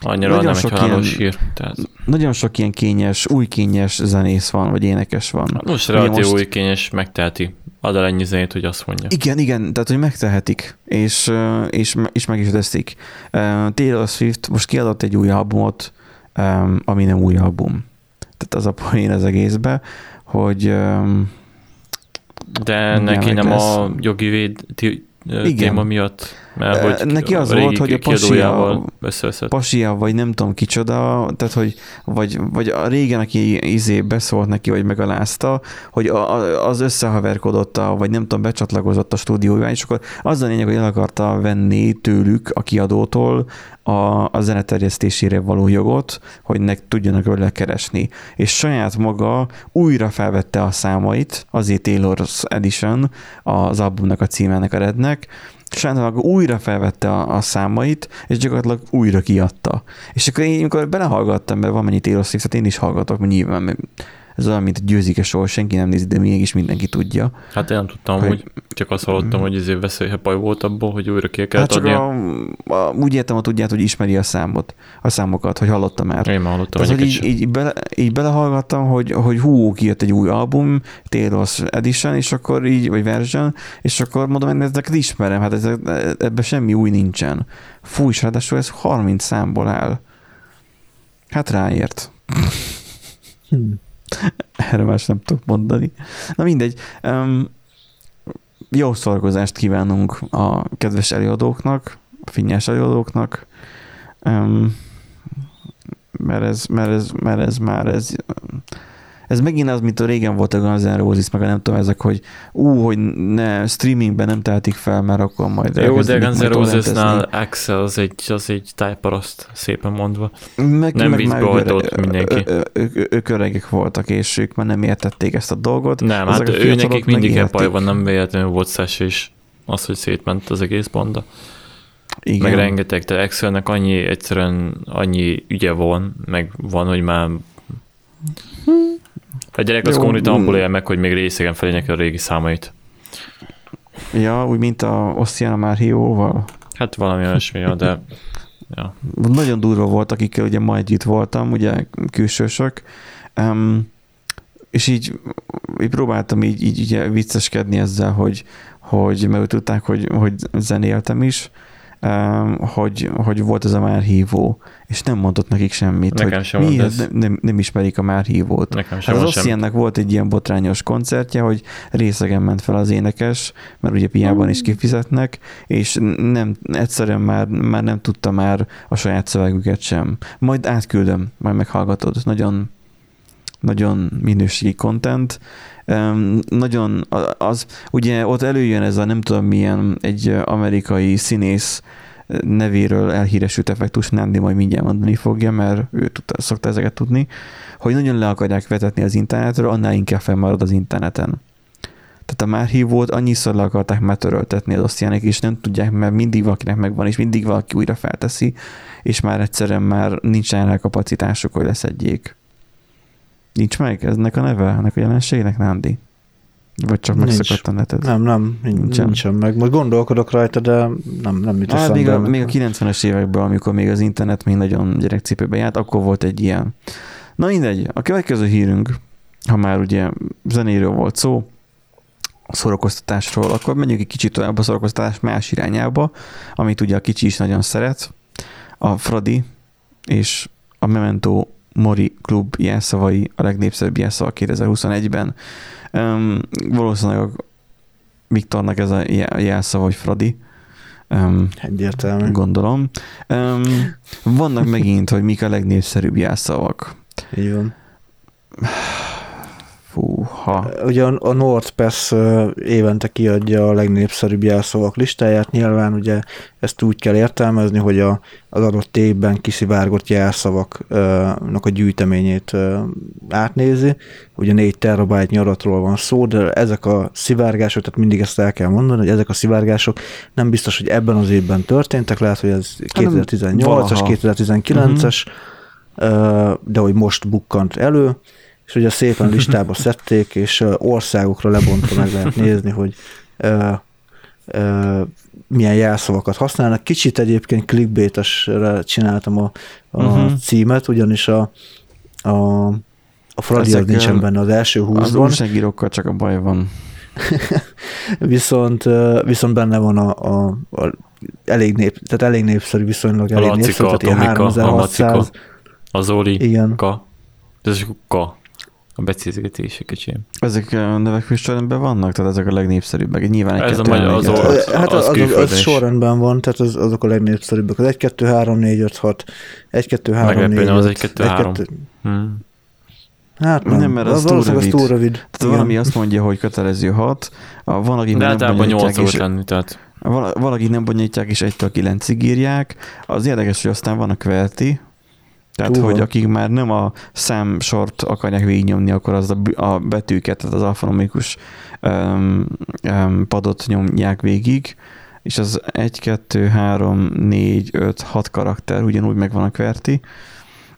Annyira nagyon nem sok egy ilyen, sír. Tehát... Nagyon sok ilyen kényes, új kényes zenész van, vagy énekes van. Most relatív most... új kényes megteheti. Ad el ennyi zenét, hogy azt mondja. Igen, igen, tehát hogy megtehetik, és, és, és meg is teszik. Taylor Swift most kiadott egy új albumot, ami nem új album. Tehát az a poén az egészbe, hogy de neki nem lesz. a jogi véd, igen. téma miatt, mert hogy Neki az volt, hogy a pasia, pasia, vagy nem tudom kicsoda, tehát hogy vagy, vagy a régen, aki izé beszólt neki, vagy megalázta, hogy a, az összehaverkodott, a, vagy nem tudom, becsatlakozott a stúdiója, és akkor az a lényeg, hogy el akarta venni tőlük a kiadótól a, a zeneterjesztésére való jogot, hogy ne tudjanak vele keresni. És saját maga újra felvette a számait, azért Taylor's Edition, az albumnak a címának a rednek, saját újra felvette a, a számait, és gyakorlatilag újra kiadta. És akkor én, amikor belehallgattam, mert van mennyi Taylor Swift, én is hallgatok, mert nyilván ez olyan, mint győzik-e soha, senki nem nézi, de mégis mindenki tudja. Hát én nem tudtam, hogy, hogy csak azt hallottam, hogy ezért veszélyhepaj volt abból, hogy újra ki kell hát csak a, a, úgy értem, hogy tudját, hogy ismeri a számot, a számokat, hogy hallottam már. Én már hallottam. Tehát, hogy így, így, bele, így belehallgattam, hogy, hogy hú, kijött egy új album, Taylor's Edition, és akkor így, vagy version, és akkor mondom, hogy ezeket ismerem, hát ezek, ebben semmi új nincsen. Fú, és ráadásul ez 30 számból áll. Hát ráért. Hmm. Erre más nem tudok mondani. Na mindegy. Um, jó szorgozást kívánunk a kedves előadóknak, a finnyás előadóknak, um, mert, ez, mert, ez, mert ez már ez ez megint az, mint a régen volt a Guns N' Roses, meg a nem tudom, ezek, hogy ú, hogy ne, streamingben nem tehetik fel, mert akkor majd Jó, de Guns N' Roses-nál Axel az egy, az egy tájparaszt, szépen mondva. Meg, nem meg vízbe hajtott mindenki. Ők öregek voltak, és ők már nem értették ezt a dolgot. Nem, hát ő nekik mindig egy van, nem véletlenül volt szes, és az, hogy szétment az egész banda. Igen. Meg rengeteg, de Excelnek annyi, egyszerűen annyi ügye van, meg van, hogy már a gyerek az konkrétan abból él meg, hogy még részegen felé a régi számait. Ja, úgy, mint a Osztiana Márhióval. Hát valami olyasmi, de ja. Nagyon durva volt, akikkel ugye ma együtt voltam, ugye külsősök, um, és így, így próbáltam így, így így vicceskedni ezzel, hogy, hogy mert tudták, hogy, hogy zenéltem is, hogy, hogy volt ez a már hívó, és nem mondott nekik semmit. Nekem hogy sem miért nem, nem, nem, ismerik a már hívót. Nekem sem hát az Ossiennek volt egy ilyen botrányos koncertje, hogy részegen ment fel az énekes, mert ugye piában is kifizetnek, és nem, egyszerűen már, már nem tudta már a saját szövegüket sem. Majd átküldöm, majd meghallgatod. Nagyon, nagyon minőségi content. Nagyon az, ugye ott előjön ez a nem tudom milyen egy amerikai színész nevéről elhíresült effektus, Nandi majd mindjárt mondani fogja, mert ő tudta, szokta ezeket tudni, hogy nagyon le akarják vetetni az internetről, annál inkább fennmarad az interneten. Tehát a már hívót annyiszor le akarták már töröltetni az osztjának, és nem tudják, mert mindig valakinek megvan, és mindig valaki újra felteszi, és már egyszerűen már nincsen rá kapacitásuk, hogy leszedjék. Nincs meg ennek a neve, ennek a jelenségnek, Nandi? Vagy csak megszakadt a neted? Nem, nem, nincsen. nincsen meg. Most gondolkodok rajta, de nem, nem mit hát, még a, még a 90-es években, amikor még az internet még nagyon gyerekcipőben járt, akkor volt egy ilyen. Na mindegy, a következő hírünk, ha már ugye zenéről volt szó, szórakoztatásról, akkor menjünk egy kicsit tovább a szórakoztatás más irányába, amit ugye a kicsi is nagyon szeret. A Fradi és a Memento Mori klub jelszavai, a legnépszerűbb jelszava 2021-ben. Um, valószínűleg Viktornak ez a jelszava, hogy Fradi. Um, Egyértelmű. Gondolom. Um, vannak megint, hogy mik a legnépszerűbb jelszavak. Így van. Fúha. Ugye a NordPass évente kiadja a legnépszerűbb jelszavak listáját, nyilván ugye ezt úgy kell értelmezni, hogy a, az adott évben kiszivárgott jelszavaknak a gyűjteményét átnézi. Ugye 4 terabájt adatról van szó, de ezek a szivárgások, tehát mindig ezt el kell mondani, hogy ezek a szivárgások nem biztos, hogy ebben az évben történtek, lehet, hogy ez 2018-as, 2019-es, de hogy most bukkant elő, és ugye szépen listába szedték, és országokra lebontva meg lehet nézni, hogy ö, ö, milyen jelszavakat használnak. Kicsit egyébként clickbaites csináltam a, a uh-huh. címet, ugyanis a, a, a Fradi az nincsen benne az első húszban. Az újságírókkal csak a baj van. viszont, viszont benne van a, a, a elég, nép, tehát elég népszerű, viszonylag elég népszerű, tehát ilyen 3600. A Zoli, Igen. Ka. Ez Ka a becézgetések, öcsém. Ezek a növekvő sorrendben vannak? Tehát ezek a legnépszerűbbek? Nyilván egy Ez a magyar, az, az, hát az, az, az, az sorrendben van, tehát az, azok a legnépszerűbbek. Az 1, 2, 3, 4, 5, 6, 1, 2, 3, 4, 5, az 1, 2, 3. Hmm. Hát nem, nem mert az, az túl rövid. Az túl rövid. Tehát Igen. valami azt mondja, hogy kötelező 6, van, akik De általában 8 volt lenni, tehát. Valaki nem bonyolítják, és 1-től 9-ig írják. Az érdekes, hogy aztán van a kverti, tehát, Túl hogy akik már nem a számsort akarják végignyomni, akkor az a, a betűket, tehát az alfanomikus um, um, padot nyomják végig, és az 1, 2, 3, 4, 5, 6 karakter ugyanúgy megvan a kverti.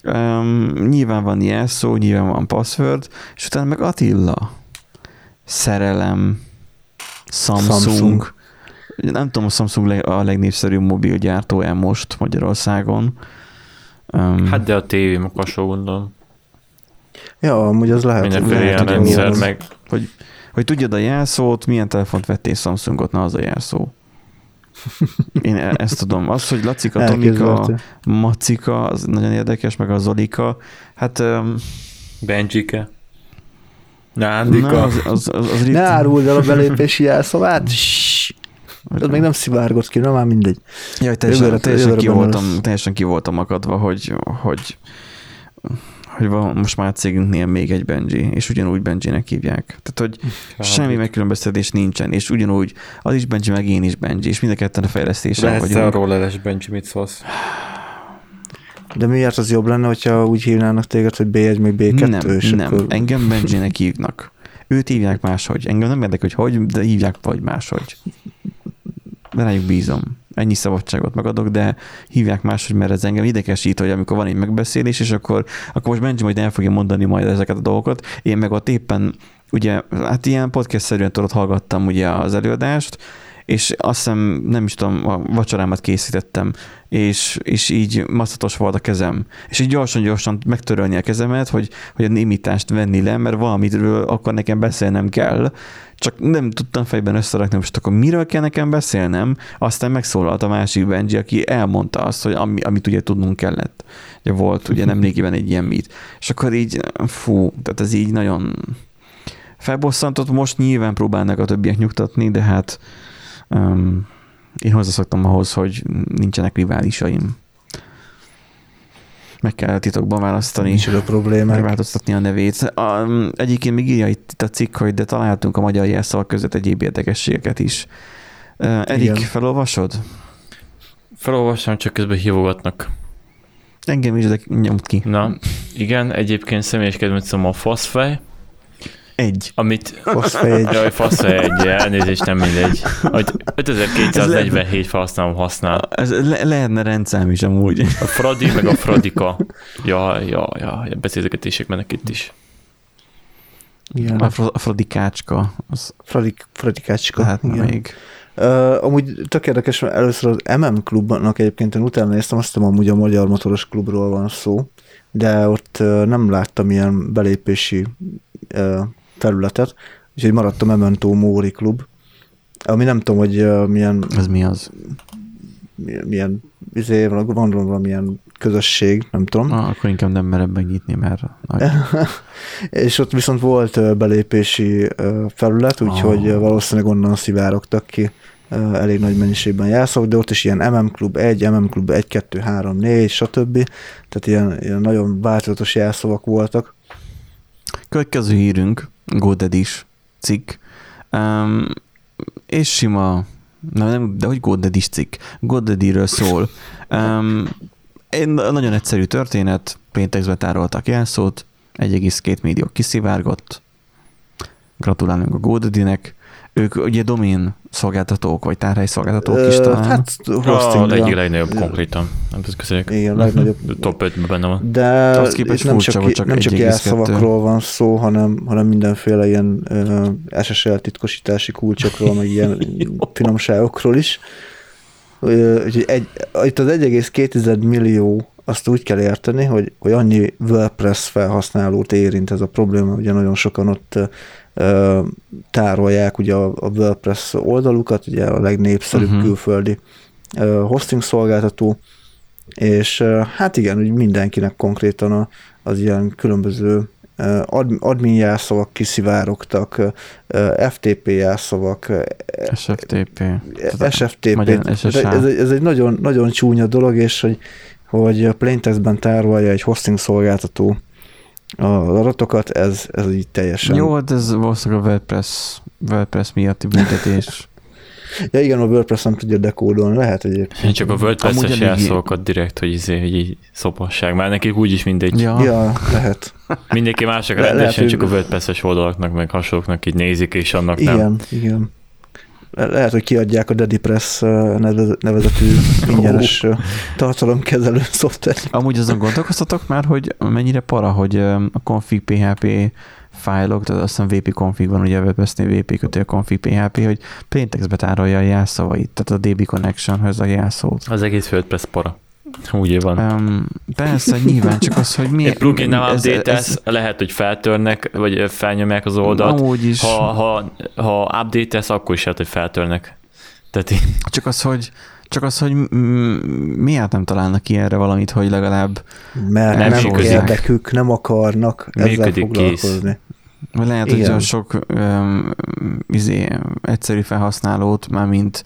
Um, nyilván van jelszó, nyilván van password, és utána meg Attila. Szerelem, Samsung. Samsung. Nem tudom, a Samsung a legnépszerűbb mobilgyártó-e most Magyarországon. Um, hát de a tévé makasó gondolom. Ja, amúgy az lehet. Mindenféle ilyen rendszer, az, meg... Hogy, hogy tudjad a jelszót, milyen telefont vettél Samsungot, na az a jelszó. Én e- ezt tudom. Az, hogy Lacika, Tomika, Macika, az nagyon érdekes, meg a Zolika. Hát... Um, Benjike. Nándika. Na, az, az, az, az ne áruld el a belépési jelszavát. Az még nem szivárgott ki, nem már mindegy. Jaj, teljesen, jövőre, teljesen, jövőre ki voltam, teljesen ki voltam akadva, hogy, hogy, hogy van most már a cégünknél még egy Benji, és ugyanúgy Benji-nek hívják. Tehát, hogy hát, semmi megkülönböztetés nincsen, és ugyanúgy az is Benji, meg én is Benji, és mind a ketten a fejlesztésen Lehetsz vagyunk. Lehetsz a rolleres Benji, mit szólsz? De miért az jobb lenne, hogyha úgy hívnának téged, hogy B1 meg B2? Nem, és nem. Akkor... engem Benji-nek hívnak. Őt hívják máshogy. Engem nem érdekel, hogy hogy, de hívják vagy máshogy rájuk bízom. Ennyi szabadságot megadok, de hívják máshogy, mert ez engem idegesít, hogy amikor van egy megbeszélés, és akkor, akkor most Benji majd el fogja mondani majd ezeket a dolgokat. Én meg ott éppen ugye, hát ilyen podcast-szerűen tudod, hallgattam ugye az előadást, és azt hiszem, nem is tudom, a vacsorámat készítettem, és, és így masszatos volt a kezem. És így gyorsan-gyorsan megtörölni a kezemet, hogy, hogy a némítást venni le, mert valamiről akkor nekem beszélnem kell, csak nem tudtam fejben összerakni, most akkor miről kell nekem beszélnem, aztán megszólalt a másik Benji, aki elmondta azt, hogy ami, amit ugye tudnunk kellett. Ugye volt ugye nem régiben egy ilyen mit. És akkor így, fú, tehát ez így nagyon felbosszantott, most nyilván próbálnak a többiek nyugtatni, de hát um, én hozzászoktam ahhoz, hogy nincsenek riválisaim meg kell titokban választani. Nincs a problémák. Megváltoztatni a nevét. A, egyébként még írja itt a cikk, hogy de találtunk a magyar jelszavak között egyéb érdekességeket is. Uh, Erik, Igen. felolvasod? Felolvasom, csak közben hívogatnak. Engem is, de nyomd ki. Na, igen, egyébként személyes kedvencem a faszfej, egy. Amit... Faszfej egy. Jaj, faszfej egy, elnézést, nem mindegy. Hogy 5247 felhasználom használ. Ez le- lehetne rendszám is amúgy. A Fradi meg a Fradika. Ja, ja, ja, beszélgetések mennek itt is. Igen. A, fr- a Fradikácska. Az... Fradik, Fradikácska. Hát még. Uh, amúgy tök érdekes, mert először az MM klubnak egyébként én utána néztem, azt hiszem amúgy a Magyar Motoros Klubról van szó, de ott uh, nem láttam ilyen belépési uh, területet. úgyhogy maradt a Memento Mori klub, ami nem tudom, hogy milyen... Ez mi az? Milyen, milyen izé, van valamilyen közösség, nem tudom. Ah, akkor inkább nem merem megnyitni, mert nagy. és ott viszont volt belépési felület, úgyhogy oh. valószínűleg onnan szivárogtak ki elég nagy mennyiségben jelszavak, de ott is ilyen MM Klub 1, MM Klub 1, 2, 3, 4, stb. Tehát ilyen, ilyen nagyon változatos jelszavak voltak. Következő hírünk, GoDaddy-s cikk, um, és sima, na nem, de hogy GoDaddy-s cikk, GoDaddy-ről szól. Um, egy nagyon egyszerű történet, péntekben tároltak jelszót, 1,2 millió kiszivárgott, gratulálunk a GoDaddy-nek, ők ugye domain szolgáltatók, vagy tárhely szolgáltatók is talán. Hát hosting. A egyik legnagyobb konkrétan. Nem tudsz Igen, legnagyobb. Top 5 benne van. De Azt képest nem csak, csak, nem csak jelszavakról van szó, hanem, hanem mindenféle ilyen uh, SSL titkosítási kulcsokról, meg ilyen finomságokról is. Úgyhogy egy, itt az 1,2 millió azt úgy kell érteni, hogy, hogy annyi WordPress felhasználót érint ez a probléma, ugye nagyon sokan ott tárolják ugye a, a WordPress oldalukat, ugye a legnépszerűbb uh-huh. külföldi hosting szolgáltató, és hát igen, úgy mindenkinek konkrétan az ilyen különböző admin jelszavak kiszivárogtak, FTP jelszavak, SFTP. SFTP. Ez, ez egy nagyon, nagyon csúnya dolog, és hogy, hogy plaintextben tárolja egy hosting szolgáltató az adatokat, ez, ez így teljesen... Jó, hát ez valószínűleg a WordPress, WordPress miatti büntetés. ja igen, a WordPress nem tudja dekódolni, lehet egyébként. Én csak a WordPress-es jelszókat direkt, hogy, izé, hogy így szopasság, már nekik úgyis mindegy. Ja, ja lehet. Mindenki mások rendesen, csak a WordPress-es oldalaknak, meg hasonlóknak így nézik, és annak igen, nem. Igen, igen lehet, hogy kiadják a DediPress nevezetű ingyenes tartalomkezelő szoftvert. Amúgy azon gondolkoztatok már, hogy mennyire para, hogy a config PHP fájlok, tehát azt hiszem VP config van, ugye WordPress-nél VP kötő config PHP, hogy plaintextbe tárolja a jelszavait, tehát a DB connectionhöz a jelszót. Az egész WordPress para. Úgy van. Um, persze, nyilván, csak az, hogy mi... Egy plugin nem update ez, lehet, hogy feltörnek, vagy felnyomják az oldalt. Amúgy is. Ha, ha, ha update akkor is lehet, hogy feltörnek. Tehát így... Csak az, hogy csak az, hogy miért nem találnak ki erre valamit, hogy legalább Mert nem, nem érdekük, nem akarnak ezzel foglalkozni. Kész. Vagy lehet, Igen. hogy olyan sok um, izé, egyszerű felhasználót, már mint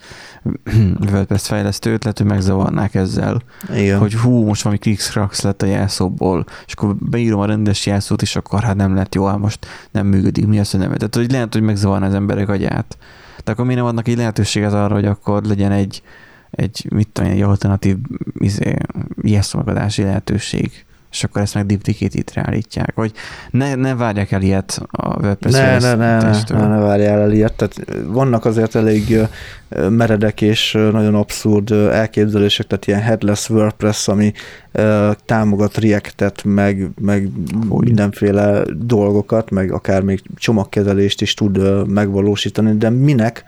WordPress fejlesztőt, lehet, hogy megzavarnák ezzel. Igen. Hogy hú, most valami clickscracks lett a jelszóból, és akkor beírom a rendes jelszót, és akkor hát nem lett jó, hát most nem működik, mi az, hogy nem. Tehát, hogy lehet, hogy megzavarná az emberek agyát. De akkor miért nem adnak egy lehetőséget arra, hogy akkor legyen egy, egy mit tudom, egy alternatív izé, jelszolgadási lehetőség és akkor ezt meg duplicate-it állítják, hogy ne, ne várják el ilyet a WordPress ne, ne, ne, ne, ne, ne várjál el ilyet, tehát vannak azért elég meredek és nagyon abszurd elképzelések, tehát ilyen headless WordPress, ami támogat React-et, meg, meg mindenféle dolgokat, meg akár még csomagkezelést is tud megvalósítani, de minek?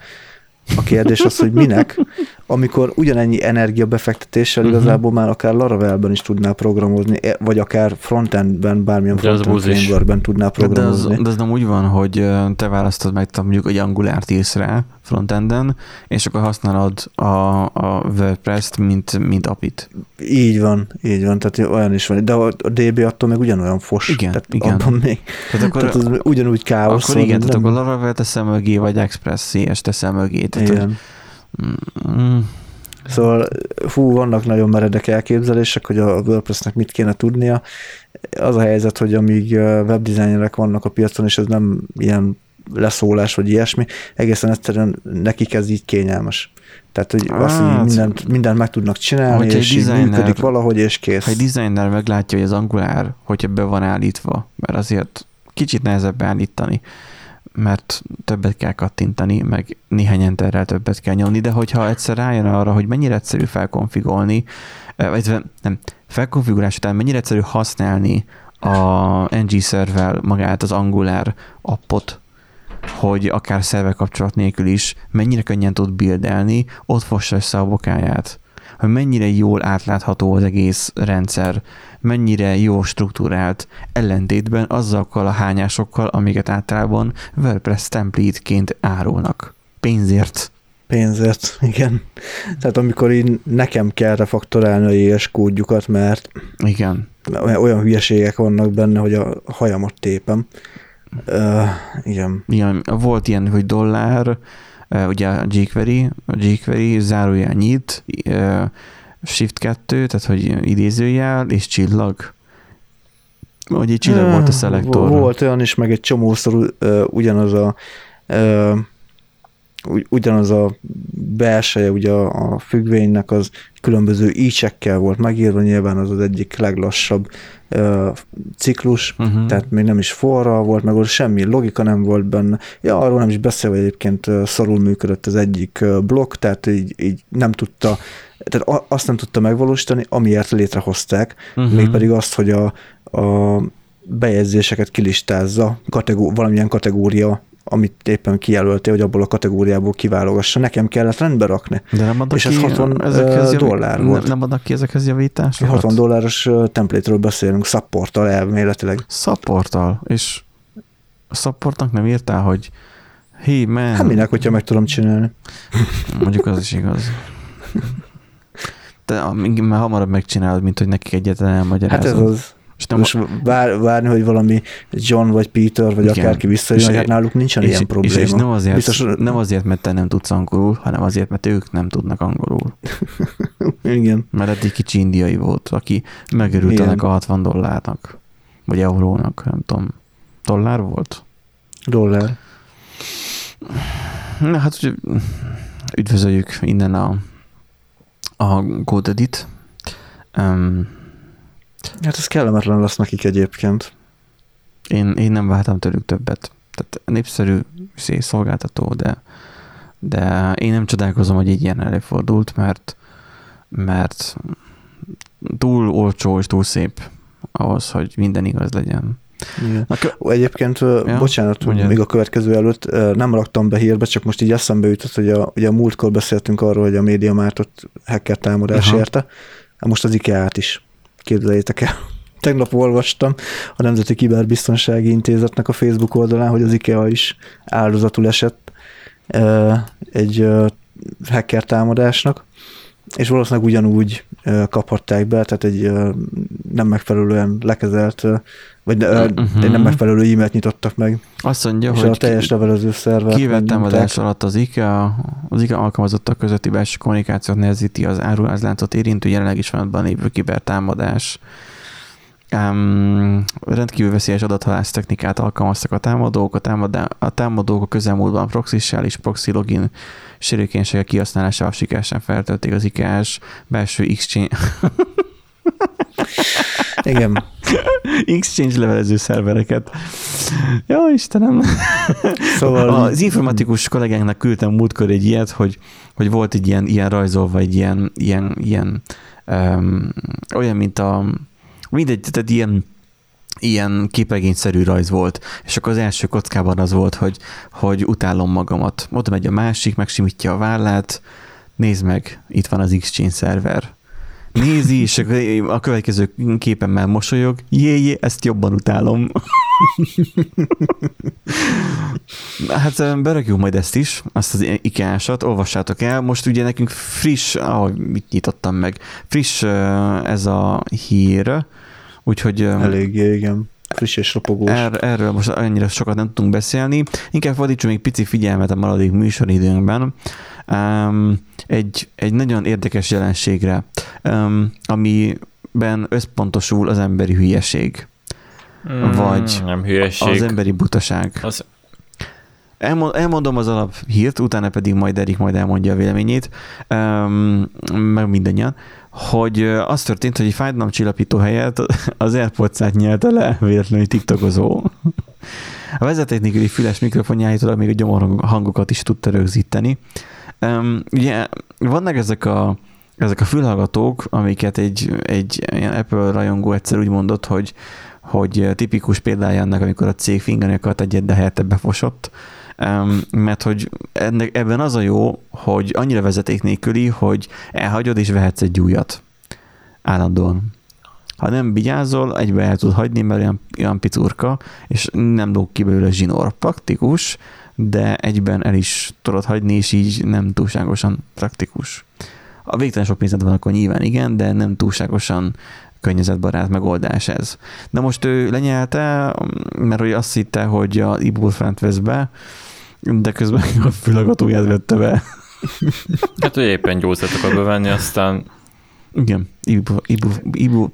A kérdés az, hogy minek, amikor ugyanennyi energia befektetéssel uh-huh. igazából már akár Laravelben is tudnál programozni, e, vagy akár frontendben, bármilyen frontend frameworkben tudnál programozni. De az, de az nem úgy van, hogy te választod meg, mondjuk egy Angular-t írsz rá frontenden, és akkor használod a, a WordPress-t, mint, mint apit. Így van, így van, tehát olyan is van. De a, a DB attól meg ugyanolyan fos. Igen, tehát igen. Abban még, tehát, akkor, tehát az ugyanúgy káosz. Akkor igen, tehát akkor Laravel teszem mögé, vagy Express CS teszem mögé. Tehát, igen. Hogy, Mm. Szóval fú, vannak nagyon meredek elképzelések, hogy a WordPressnek mit kéne tudnia. Az a helyzet, hogy amíg webdesignerek vannak a piacon, és ez nem ilyen leszólás, vagy ilyesmi, egészen egyszerűen nekik ez így kényelmes. Tehát, hogy hát, azt, hogy mindent, mindent meg tudnak csinálni, hogy és designer, működik valahogy, és kész. Ha egy designer meglátja, hogy az Angular, hogyha be van állítva, mert azért kicsit nehezebb beállítani, mert többet kell kattintani, meg néhány enterrel többet kell nyomni, de hogyha egyszer rájön arra, hogy mennyire egyszerű felkonfigolni, vagy nem, felkonfigurálás után mennyire egyszerű használni a NG szervvel magát, az Angular appot, hogy akár szerver kapcsolat nélkül is mennyire könnyen tud bildelni, ott fossa össze a bokáját. hogy mennyire jól átlátható az egész rendszer, mennyire jó struktúrált, ellentétben azokkal a hányásokkal, amiket általában WordPress template-ként árulnak. Pénzért. Pénzért, igen. Tehát amikor így nekem kell refaktorálni a JS kódjukat, mert igen. olyan hülyeségek vannak benne, hogy a hajamat tépem. Uh, igen. igen. Volt ilyen, hogy dollár, ugye a jQuery, a jQuery zárójel nyit, shift 2, tehát hogy idézőjel, és csillag. Hogy egy csillag volt a szelektor. Volt olyan is, meg egy csomószor ugyanaz a ugyanaz a belseje ugye a, a függvénynek az különböző ícsekkel volt megírva, nyilván az az egyik leglassabb uh, ciklus, uh-huh. tehát még nem is forra volt, meg ott semmi logika nem volt benne. Ja, arról nem is beszélve egyébként szarul működött az egyik blokk, tehát így, így nem tudta, tehát azt nem tudta megvalósítani, amiért létrehozták, uh-huh. mégpedig azt, hogy a, a bejegyzéseket kilistázza kategó, valamilyen kategória amit éppen kijelöltél, hogy abból a kategóriából kiválogassa. Nekem kellett rendbe rakni. De nem adnak és ez 60 ezekhez dollár volt. Nem adnak ki ezekhez javításokat? 60 dolláros templétről beszélünk, szapporttal elméletileg. Szapporttal? És a szapportnak nem írtál, hogy hé, man. Hát minek, hogyha meg tudom csinálni. Mondjuk az is igaz. De már hamarabb megcsinálod, mint hogy nekik egyetlen elmagyarázod. Hát ez az. És nem Most vár, várni, hogy valami John vagy Peter, vagy igen. akárki visszajön, hát náluk nincsen és, ilyen probléma. És, és nem, azért, Biztos, nem azért, mert te nem tudsz angolul, hanem azért, mert ők nem tudnak angolul. igen. Mert eddig kicsi indiai volt, aki megörült ennek a 60 dollárnak, vagy eurónak, nem tudom. Dollár volt? Dollár. Na hát, üdvözöljük innen a, a GoDaddy-t. Um, Hát ez kellemetlen lesz nekik egyébként. Én, én nem váltam tőlük többet. Tehát népszerű szolgáltató, de, de én nem csodálkozom, hogy egy ilyen előfordult, mert, mert túl olcsó és túl szép ahhoz, hogy minden igaz legyen. Igen. Na, Egyébként, ja, bocsánat, ugye. még a következő előtt nem raktam be hírbe, csak most így eszembe jutott, hogy a, ugye a múltkor beszéltünk arról, hogy a média ott hacker támadás Aha. érte, most az IKEA-t is Képzeljétek el. Tegnap olvastam a Nemzeti Kiberbiztonsági Intézetnek a Facebook oldalán, hogy az IKEA is áldozatul esett egy hacker támadásnak, és valószínűleg ugyanúgy kaphatták be, tehát egy nem megfelelően lekezelt, vagy uh-huh. nem megfelelő e-mailt nyitottak meg. Azt mondja, és hogy a teljes levelező szervet Kivett támadás alatt az IKEA, az IKEA alkalmazottak közötti belső kommunikációt nehezíti az árulázláncot érintő jelenleg is van lévő kibertámadás. Um, rendkívül veszélyes adathalász technikát alkalmaztak a támadók. A, támadá, a támadók a közelmúltban proxissel és proxy login sérülékenységek kihasználásával sikeresen feltölték az IKEA-s belső Exchange... Igen. Exchange levelező szervereket. Ja, Istenem. Szóval... Az informatikus kollégánknak küldtem múltkor egy ilyet, hogy, hogy volt egy ilyen, ilyen rajzolva, egy ilyen, ilyen, ilyen um, olyan, mint a mindegy, tehát ilyen ilyen képregényszerű rajz volt, és akkor az első kockában az volt, hogy, hogy utálom magamat. Oda megy a másik, megsimítja a vállát, nézd meg, itt van az Exchange szerver nézi, és a következő képen már mosolyog, jé, jé, ezt jobban utálom. hát berakjuk majd ezt is, azt az ikea olvassátok el. Most ugye nekünk friss, ahogy mit nyitottam meg, friss ez a hír, úgyhogy... Eléggé, igen friss és ropogós. Er, erről most annyira sokat nem tudunk beszélni. Inkább fordítsunk még pici figyelmet a maradék műsoridőnkben um, egy, egy nagyon érdekes jelenségre, um, amiben összpontosul az emberi hülyeség. Mm, vagy nem hülyeség. az emberi butaság. Az... elmondom az alap hírt, utána pedig majd Erik majd elmondja a véleményét, um, meg mindannyian, hogy az történt, hogy egy fájdalomcsillapító helyett az airpods nyelte le véletlenül tiktokozó. A vezetéknélküli füles mikrofonjáitól még a gyomor hangokat is tudta rögzíteni. Um, ugye vannak ezek a, ezek a fülhallgatók, amiket egy, egy ilyen Apple rajongó egyszer úgy mondott, hogy, hogy tipikus példája annak, amikor a cég finganyakat egyet, de helyette befosott. mert hogy ennek, ebben az a jó, hogy annyira vezeték nélküli, hogy elhagyod és vehetsz egy újat állandóan. Ha nem vigyázol, egybe el tud hagyni, mert olyan, olyan picurka, és nem lóg ki belőle zsinór. Praktikus, de egyben el is tudod hagyni, és így nem túlságosan praktikus. A végtelen sok pénzed van, akkor nyilván igen, de nem túlságosan környezetbarát megoldás ez. De most ő lenyelte, mert hogy azt hitte, hogy a ibuprofent vesz be, de közben a fülagatóját vette be. Hát, hogy éppen gyógyszert akar bevenni, aztán igen, ibu, ibu, ibu,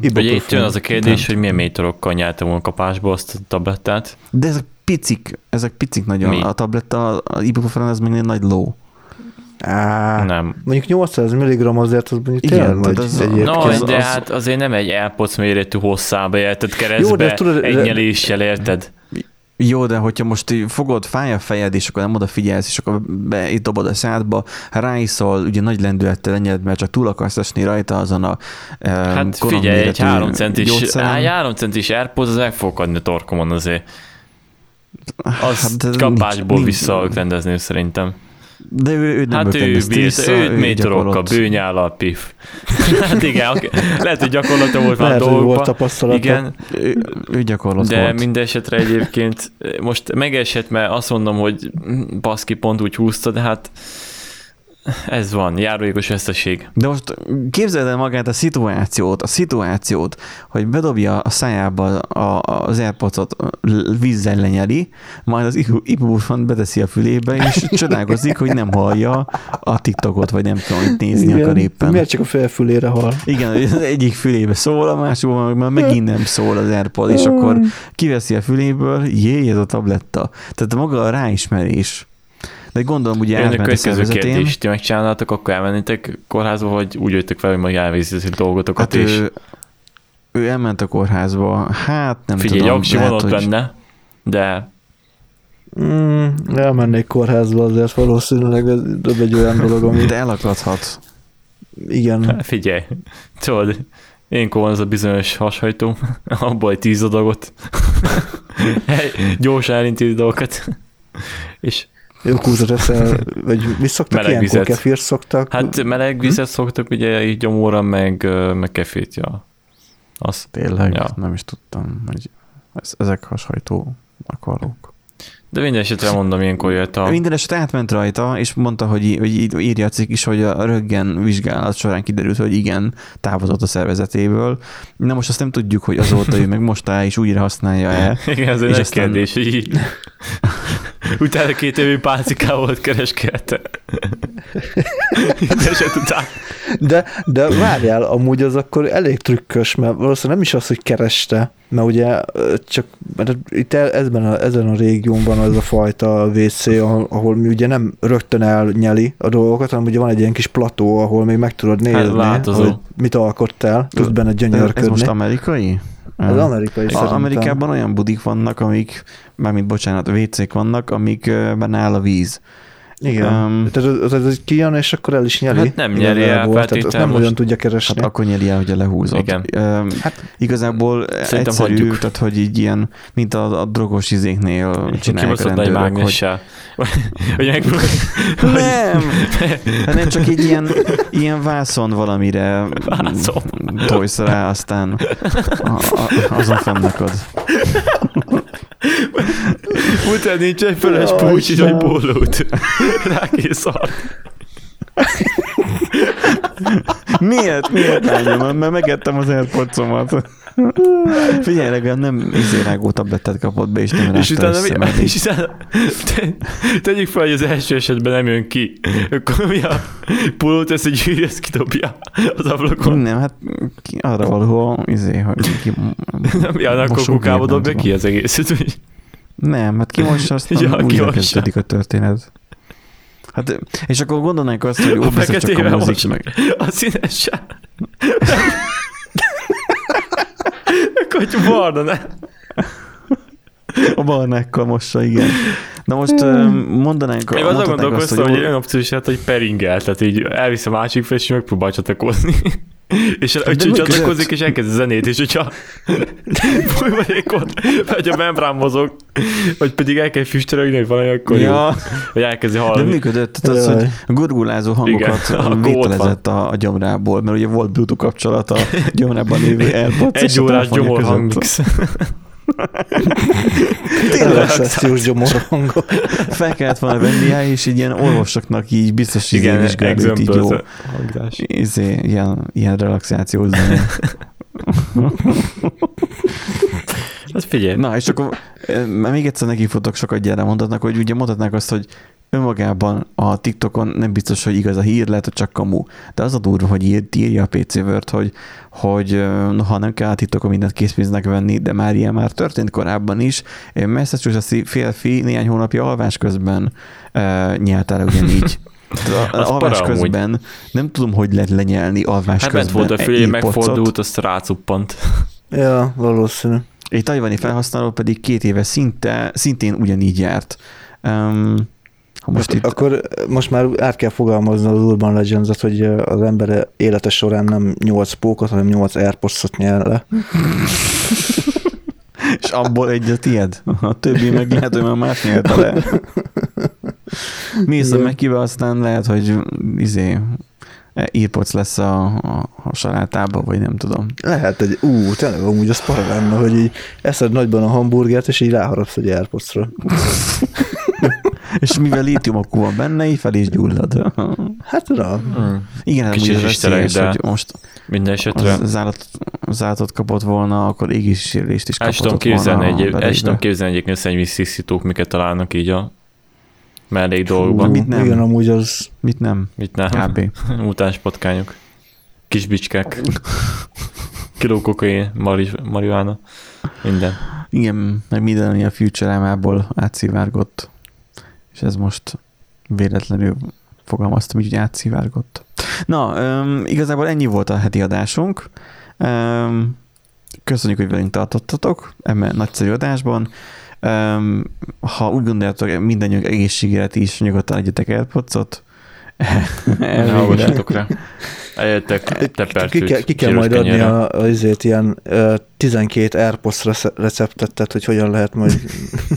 ibu Ugye itt jön az a kérdés, hogy milyen métorokkal nyerte volna kapásba azt a tablettát. De ezek picik, ezek picik nagyon. Mi? A tabletta, a ibuprofen az még nagy ló. Á, nem. Mondjuk 800 mg azért az mondjuk Igen, nagy az egyébként. No, az, de az... hát azért nem egy AirPods méretű hosszába érted keresztbe, Jó, de tudod, egy nyeléssel érted. Jó, de hogyha most fogod, fáj a fejed, és akkor nem odafigyelsz, és akkor be, itt dobod a szádba, ráiszol, ugye nagy lendülettel lenyed, mert csak túl akarsz esni rajta azon a Hát figyelj, egy 3 centis, 3 centis AirPods, az meg fog adni a torkomon azért. Az hát, kapásból vissza rendezni szerintem. De ő, ő nem hát ő, bírt, vissza, őt métorokkal, bőnyállal, pif. hát igen, lehet, hogy gyakorlata volt már dolgokban. volt tapasztalata. Igen, ő, ő gyakorlat De volt. minden esetre egyébként most megesett, mert azt mondom, hogy baszki pont úgy húzta, de hát ez van, járulékos veszteség. De most képzeld el magát a szituációt, a szituációt, hogy bedobja a szájába a, az airpods vízzel lenyeli, majd az ibuprofen beteszi a fülébe, és csodálkozik, hogy nem hallja a TikTokot, vagy nem tudom, hogy nézni Igen, akar éppen. Miért csak a fülére hall? Igen, az egyik fülébe szól, a másikban meg megint nem szól az AirPod, és akkor kiveszi a füléből, jé, ez a tabletta. Tehát maga a ráismerés de gondolom, ugye elment a következő kérdés, ti megcsinálnátok, akkor elmennétek kórházba, vagy úgy jöttek fel, hogy majd elvégzik dolgotokat hát is? Ő, ő elment a kórházba, hát nem Figyelj, tudom. Figyelj, van ott hogy... benne, de Mm, elmennék kórházba azért valószínűleg ez egy olyan dolog, ami... De elakadhat. Igen. Hát figyelj, tudod, én van ez a bizonyos hashajtó, abból egy tíz adagot, gyorsan elintézi dolgokat, és jó húzod eszel, vagy mi szoktak meleg ilyenkor, vizet. kefir szoktak? Hát meleg vizet hm? szoktak ugye így gyomóra, meg, meg kefét, ja. Az, Tényleg? Ja. Nem is tudtam, hogy ezek hashajtó akarok. De minden esetre mondom, ilyenkor jött a... Minden esetre átment rajta, és mondta, hogy, hogy írja a cikk is, hogy a röggen vizsgálat során kiderült, hogy igen, távozott a szervezetéből. Na most azt nem tudjuk, hogy azóta ő meg most is újra használja-e. Igen, ez egy aztán... kérdés, hogy így. Utána két évű pálciká volt kereskedte. után. De, de várjál, amúgy az akkor elég trükkös, mert valószínűleg nem is az, hogy kereste, mert ugye csak mert itt ezben a, ezen a régiónban az a fajta WC, ahol, ahol mi ugye nem rögtön elnyeli a dolgokat, hanem ugye van egy ilyen kis plató, ahol még meg tudod nézni, hát hogy mit alkottál, tudsz benne gyönyörködni. Ez most amerikai? Az amerikai a, Amerikában olyan budik vannak, amik, mármint bocsánat, WC-k vannak, amikben áll a víz. Igen. Um, tehát az, az, az kijön, és akkor el is nyeri. Hát nem nyeri el, tehát azt nem most... olyan tudja keresni. Hát akkor nyeri el, hogy a lehúzott. Igen. Um, hát igazából egyszerű, hagyjuk. tehát hogy így ilyen, mint a, a drogos izéknél csinálják a rendőrök, hogy... hogy meg... nem, hanem csak egy ilyen, ilyen vászon valamire vászon. tojsz rá, aztán a, a, azon fennakad. Utána nincs egy feles púcsi, vagy pólót. Rákész Miért? Miért lányom? Mert megettem az airpods Figyelj, legalább nem izérágó tablettet kapott be, és nem és utána, mi, és utána te, tegyük fel, hogy az első esetben nem jön ki. Akkor mi a pulót, ezt egy gyűrű, ezt kidobja az ablakon. Nem, hát ki, arra való, izé, hogy ki Nem, ja, akkor kukába dobja ki az egészet, hogy... Nem, hát kimossa, aztán ja, újra kezdődik a történet. Hát, és akkor gondolnánk azt, hogy ó, biztos csak a mozik meg. A színes Akkor barna, ne? A barnákkal mossa, igen. Na most mondanánk... Még azon gondolkoztam, hogy, hogy olyan opció is hát, hogy peringel, tehát így elvisz a másik fel, és megpróbál csatlakozni. és a csatlakozik, és elkezd zenét, és hogyha ott, vagy a membrán mozog, vagy pedig el kell füstölni, hogy valami, akkor ja. jó. Vagy elkezdi hallani. De működött, tehát az, hogy gurgulázó hangokat Igen, vételezett a, a gyomrából, mert ugye volt Bluetooth kapcsolat a gyomrában lévő AirPods. Egy órás gyomor hangmix. Relaxációs gyomorhangok. Fel kellett volna venni, és így ilyen orvosoknak így biztos így Igen, vizsgálni, így jó. Izé, ilyen, ilyen relaxációs zene. Hát figyelj. Na, és akkor még egyszer neki futok sokat gyere mondatnak, hogy ugye mondhatnák azt, hogy önmagában a TikTokon nem biztos, hogy igaz a hír, lehet, hogy csak kamu. De az a durva, hogy ír, írja a PC Word, hogy, hogy noha nem kell a TikTokon mindent készpénznek venni, de már ilyen már történt korábban is. Massachusetts félfi néhány hónapja alvás közben uh, nyelt el ugyanígy. A, alvás közben amúgy. nem tudom, hogy lehet lenyelni alvás hát közben. volt a fülé, megfordult, azt rácuppant. Ja, valószínű. Egy tajvani felhasználó pedig két éve szinte, szintén ugyanígy járt. Um, most itt... Akkor most már át kell fogalmazni az Urban legends hogy az ember élete során nem 8 pókot, hanem 8 airpods nyel le. És abból egy a tied. A többi meg lehet, hogy már más nyelte le. Mész meg kivel, aztán lehet, hogy izé, írpoc lesz a, a, a salátába, vagy nem tudom. Lehet egy, ú, tényleg amúgy az para lenne, hogy így eszed nagyban a hamburgert, és így ráharapsz egy airpodsra és mivel lítiumokú van benne, így fel is gyullad. Hát tudom. Hmm. Igen, Kicsit ez veszélyes, de hogy most minden esetre. Az állat, az állatot kapott volna, akkor égéssérülést is kapott volna. Képzelni egy, el tudom képzelni egyébként szennyvízszisztítók, miket találnak így a mellék dolgokban. Mit nem? Igen, amúgy az... Mit nem? Mit nem? Kb. Mutáns patkányok. Kis bicskák. Kiló kokain, marihuana. Minden. Igen, meg minden, ami a Future-ámából átszivárgott és ez most véletlenül fogalmaztam, így, hogy átszivárgott. Na, um, igazából ennyi volt a heti adásunk. Um, köszönjük, hogy velünk tartottatok ebben nagyszerű adásban. Um, ha úgy gondoljátok, mindannyiunk egészségére is nyugodtan egyetek AirPods-ot. Hallgassatok rá. Eljöttek tepert ki, ki, ki kell majd adni a, azért ilyen uh, 12 AirPods receptet, tehát hogy hogyan lehet majd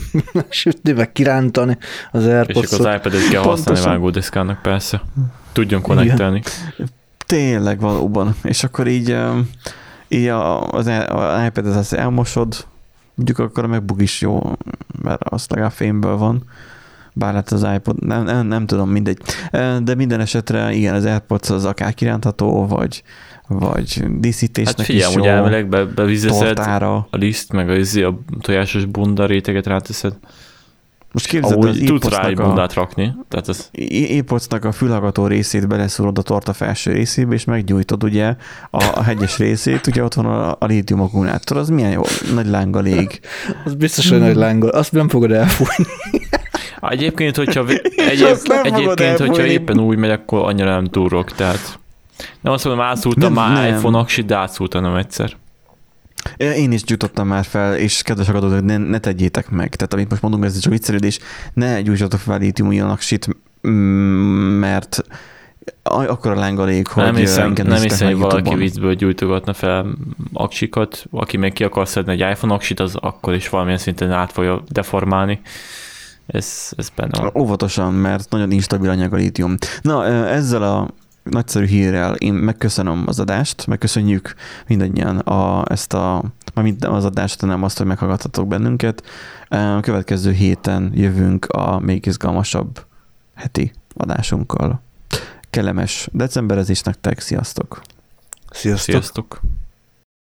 sütni, meg kirántani az airpods És akkor az iPad-et kell használni vágódeszkának persze. Tudjon konnektelni. Tényleg valóban. És akkor így, így az, az iPad-et az elmosod, mondjuk akkor a MacBook is jó, mert az legalább fényből van bár hát az iPod, nem, nem, nem tudom, mindegy. De minden esetre igen, az AirPods az akár kirántható, vagy, vagy díszítésnek hát figyelj, is jó. elvileg be, bevizeszed a liszt, meg a, a tojásos bunda réteget ráteszed. Most képzeld, az tudsz rá egy bundát rakni. Tehát az... Épocnak a fülhallgató részét beleszúrod a torta felső részébe, és meggyújtod ugye a, a hegyes részét, ugye ott van a, a lítium akkumulátor, az milyen jó, nagy lánggal ég. az biztos, hogy nagy lánggal, azt nem fogod elfújni. Egyébként, hogyha, egyéb, egyébként, hogyha éppen úgy megy, akkor annyira nem túrok, tehát nem azt mondom, átszúrtam már nem. iPhone aksit, de átszúrtam nem egyszer. Én is gyújtottam már fel, és kedves akadók, ne, ne tegyétek meg. Tehát amit most mondunk, ez csak viccelődés, ne gyújtsatok fel lítium aksit, mm, mert akkor a lángalék, hogy nem hiszem, nem hiszem hogy valaki viccből gyújtogatna fel aksikat, aki meg ki akar szedni egy iPhone aksit, az akkor is valamilyen szinten át fogja deformálni. Ez, ez benne van. Óvatosan, mert nagyon instabil anyag a lítium. Na, ezzel a nagyszerű hírrel én megköszönöm az adást, megköszönjük mindannyian a, ezt a, már minden az adást, nem azt, hogy meghallgattatok bennünket. A következő héten jövünk a még izgalmasabb heti adásunkkal. Kellemes decemberezés nektek, sziasztok! Sziasztok! sziasztok.